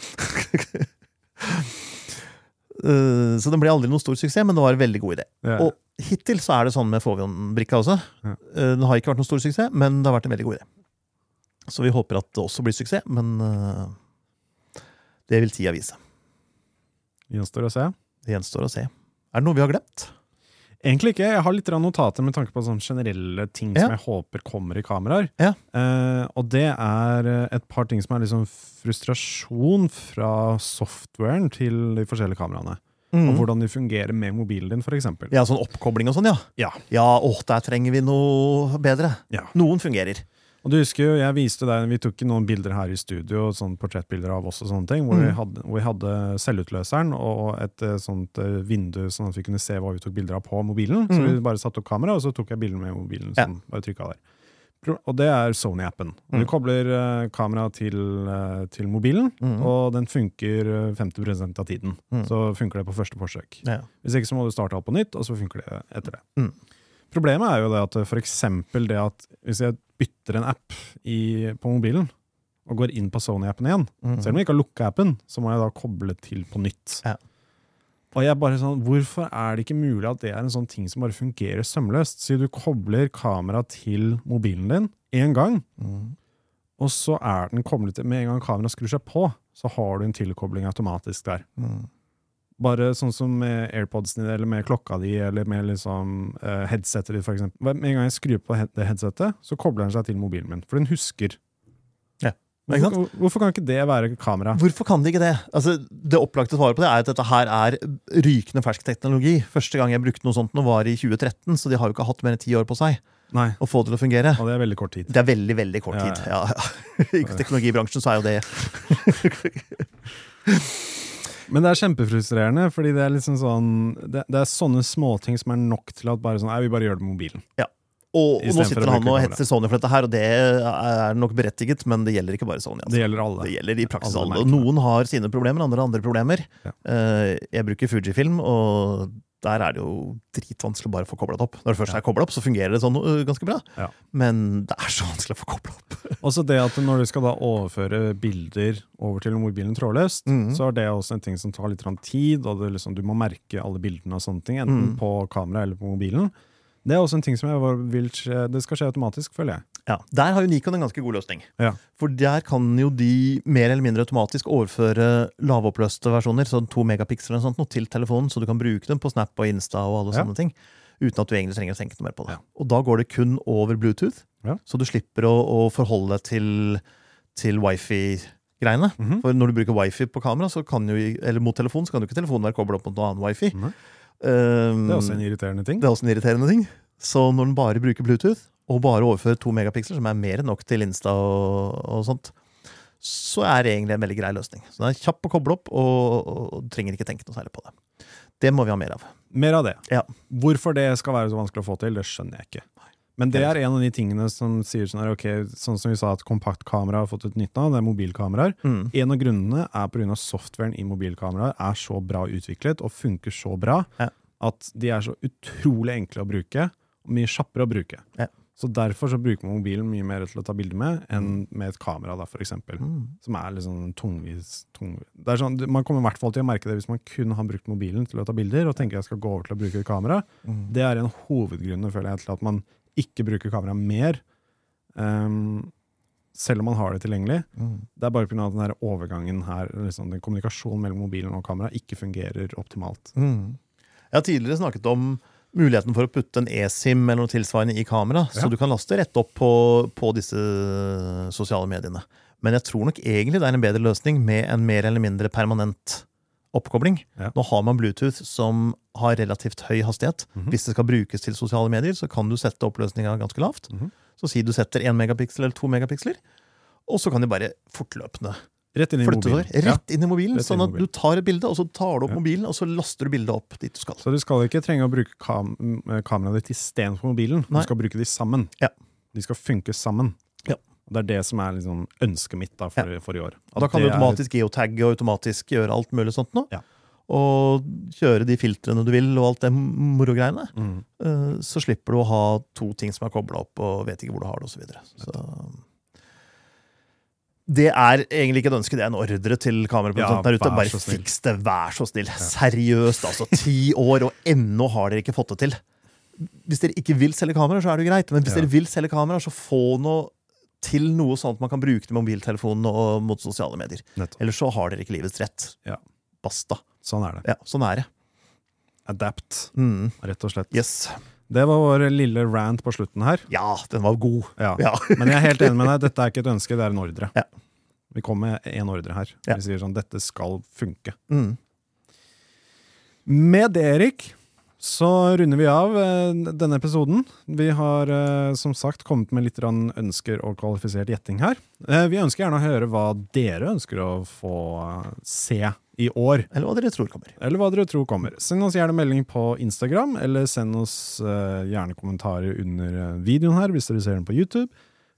Eh, så den ble aldri noen stor suksess, men det var en veldig god idé. Ja. Og hittil så er det sånn med Fovion-brikka også. Ja. Uh, Den har ikke vært noen stor suksess, men det har vært en veldig god idé. Så vi håper at det også blir suksess, men uh, det vil tida vise. Gjenstår å se. Det gjenstår å se. Er det noe vi har glemt? Egentlig ikke. Jeg har litt notater med tanke på sånne generelle ting Ja. som jeg håper kommer i kameraer. Ja. Eh, og det er eh, et par ting som er liksom frustrasjon fra softwaren til de forskjellige kameraene. Og Mm. hvordan de fungerer med mobilen din, f.eks. Ja, sånn oppkobling og sånn, ja. Ja. Ja, åh, der trenger vi noe bedre. Ja. Noen fungerer. Og du husker jo, jeg viste deg, Vi tok noen bilder her i studio, sånn portrettbilder av oss, og sånne ting, hvor, Mm. vi, hadde, hvor vi hadde selvutløseren og et eh, sånt eh, vindu, sånn at vi kunne se hva vi tok bilder av på mobilen. Så Mm. vi bare satte opp kamera, og så tok jeg bilder med mobilen. Ja. som bare trykket der. Og det er Sony-appen. Og Du Mm. kobler uh, kamera til, uh, til mobilen, Mm. og den funker eh, 50% av tiden. Mm. Så funker det på første forsøk. Ja. Hvis ikke så må du starte alt på nytt, og så funker det etter det. Problemet er jo det at for eksempel det at hvis jeg bytter en app i, på mobilen, og går inn på Sony-appen igjen, Mm. selv om jeg ikke har lukka appen, så må jeg da koble til på nytt. Ja. Og jeg bare sånn, Hvorfor er det ikke mulig at det er en sånn ting som bare fungerer sømløst? Si du kobler kamera til mobilen din én gang, Mm. og så er den koblet til Med en gang kameraet skrur seg på, så har du en tilkobling automatisk der. Mm. Bare sånn som med AirPodsene eller med klokka di, eller med liksom uh, headsetet ditt, eksempel. Med en gang jeg skrur på head det headsetet, så kobler den seg til mobilen min, for den husker. Ja. Hvorfor, hvorfor kan ikke det være kamera? Hvorfor kan de ikke det? Altså, det opplagte svaret på det er at dette her er rykende fersk teknologi. Første gang jeg brukte noe sånt nå var i 2013, så de har jo ikke hatt mer enn ti år på seg Nei, å få det til å fungere. og det er veldig kort tid. Det er veldig, veldig kort Ja, tid. Ja, ja. I teknologibransjen så er jo det Men det er kjempefrustrerende, fordi det er liksom sånn Det, det er sånne småting som er nok til at bare sånn Nei, vi bare gjør det med mobilen. Og, og nå sitter han og hetser Sony for dette her, og det er nok berettiget, men det gjelder ikke bare Sony. Altså. Det gjelder alle. Det gjelder i praksis Alle alle. Noen har sine problemer, andre har andre problemer. Ja. Eh, Jeg bruker Fujifilm, og der er det jo dritvanskelig å bare få kobla det opp. Når det først er kobla opp, så fungerer det sånn uh, ganske bra. Ja. Men det er så vanskelig å få kobla opp. Også det at når du skal da overføre bilder over til mobilen trådløst, Mhm. så er det også en ting som tar litt tid, og liksom, du må merke alle bildene og sånne ting, enten mm. på kamera eller på mobilen. Det er også en ting som jeg vil skje, det skal skje automatisk, føler jeg. Ja, Der har jo Nikon en ganske god løsning. Ja. For der kan jo de mer eller mindre automatisk overføre lavoppløste versjoner, sånn to megapiksler og sånt, noe, til telefonen, så du kan bruke dem på Snap og Insta og alle Ja. sånne ting. Uten at du egentlig trenger å tenke noe mer på det. Ja. Og da går det kun over Bluetooth, så du slipper å, å forholde deg til, til wifi-greiene. Mhm. For når du bruker wifi på kamera, så kan jo, eller mot telefon, så kan jo ikke telefonen være koblet opp mot noe annet wifi. Mhm. Um, Det er også en irriterende ting. det er også en irriterende ting. Så når den bare bruker Bluetooth, og bare overføre to megapiksler, som er mer enn nok til Insta og, og sånt, så er det egentlig en veldig grei løsning. Så den er kjapp å koble opp, og, og, og trenger ikke tenke noe særlig på det. Det må vi ha mer av. Mer av det. Ja. Hvorfor det skal være så vanskelig å få til, det skjønner jeg ikke. Men det er en av de tingene som sier sånn her, ok, sånn som vi sa at kompaktkamera har fått et nytt navn, det er mobilkameraer. Mm. En av grunnene er pga. softwaren i mobilkameraer er så bra utviklet og funker så bra Ja. at de er så utrolig enkle å bruke, og mye kjappere å bruke. Ja. Så derfor så bruker man mobilen mye mer til å ta bilder med enn med et kamera, da, for eksempel. Mm. Som er sånn tungvis det er sånn, Man kommer i hvert fall til å merke det hvis man kun har brukt mobilen til å ta bilder og tenker jeg skal gå over til å bruke et kamera. Mm. Det er en hovedgrunn føler jeg, til at man ikke bruker kamera mer. Um, selv om man har det tilgjengelig. Mm. Det er bare pga. at den overgangen her, liksom, den kommunikasjonen mellom mobilen og kamera, ikke fungerer optimalt. Mm. Jeg har tidligere snakket om muligheten for å putte en eSIM eller noe tilsvarende i kamera, Ja. så du kan laste rett opp på, på disse sosiale mediene. Men jeg tror nok egentlig det er en bedre løsning med en mer eller mindre permanent oppkobling. Ja. Nå har man Bluetooth som har relativt høy hastighet. Mhm. Hvis det skal brukes til sosiale medier, så kan du sette oppløsninga ganske lavt. Mhm. Så si du setter 1 megapiksel eller 2 megapiksler, og så kan de bare fortløpende Rett inn i mobilen. over. Rett inn i mobilen, Rett sånn at mobilen. du tar et bilde, og så tar du opp Ja. mobilen, og så laster du bildet opp dit du skal. Så du skal ikke trenge å bruke kam eh, kameraet ditt istedenfor mobilen. Nei. Du skal bruke de sammen. Ja. De skal funke sammen. Ja. Det er det som er liksom ønsket mitt da, for, for i år. At da kan du automatisk er- geotagge og automatisk gjøre alt mulig sånt nå. Ja. Og kjøre de filtrene du vil og alt det morogreiene. Mm. Eh, Så slipper du å ha to ting som er kobla opp og vet ikke hvor du har det osv. Så videre. så det er egentlig ikke et ønske, det er en ordre til kameraprodusenten Ja, der ute. Bare fiks det, vær så snill. Seriøst, altså. Ti år, og ennå har dere ikke fått det til. Hvis dere ikke vil selge kamera, så er det jo greit. Men hvis Ja. dere vil selge kamera, så få noe til noe sånn at man kan bruke det med mobiltelefonen og mot sosiale medier. Nettopp. Ellers så har dere ikke livets rett. Ja. Basta. Sånn er det. Ja, sånn er det. Adapt, Mm. rett og slett. Yes. Det var vår lille rant på slutten her. Ja, den var god. Ja. Ja. Men jeg er helt enig med deg. Dette er ikke et ønske, det er en ordre. Ja. Vi kommer med én ordre her. Ja. Vi sier sånn dette skal funke. Mm. Med det, Erik, så runder vi av eh, denne episoden. Vi har eh, som sagt kommet med litt ønsker og kvalifisert gjetting her. Eh, vi ønsker gjerne å høre hva dere ønsker å få se i år. Eller hva dere tror kommer. Eller hva dere tror kommer. Send oss gjerne melding på Instagram, eller send oss uh, gjerne kommentarer under eh, videoen her hvis dere ser den på YouTube.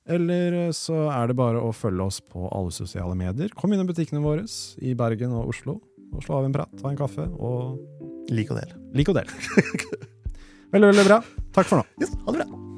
Eller eh, så er det bare å følge oss på alle sosiale medier. Kom inn i butikkene våre i Bergen og Oslo og slå av en prat, ta en kaffe og Lik og del. lik og del. veldig, veldig bra. Takk for nå. Yes, ha det bra.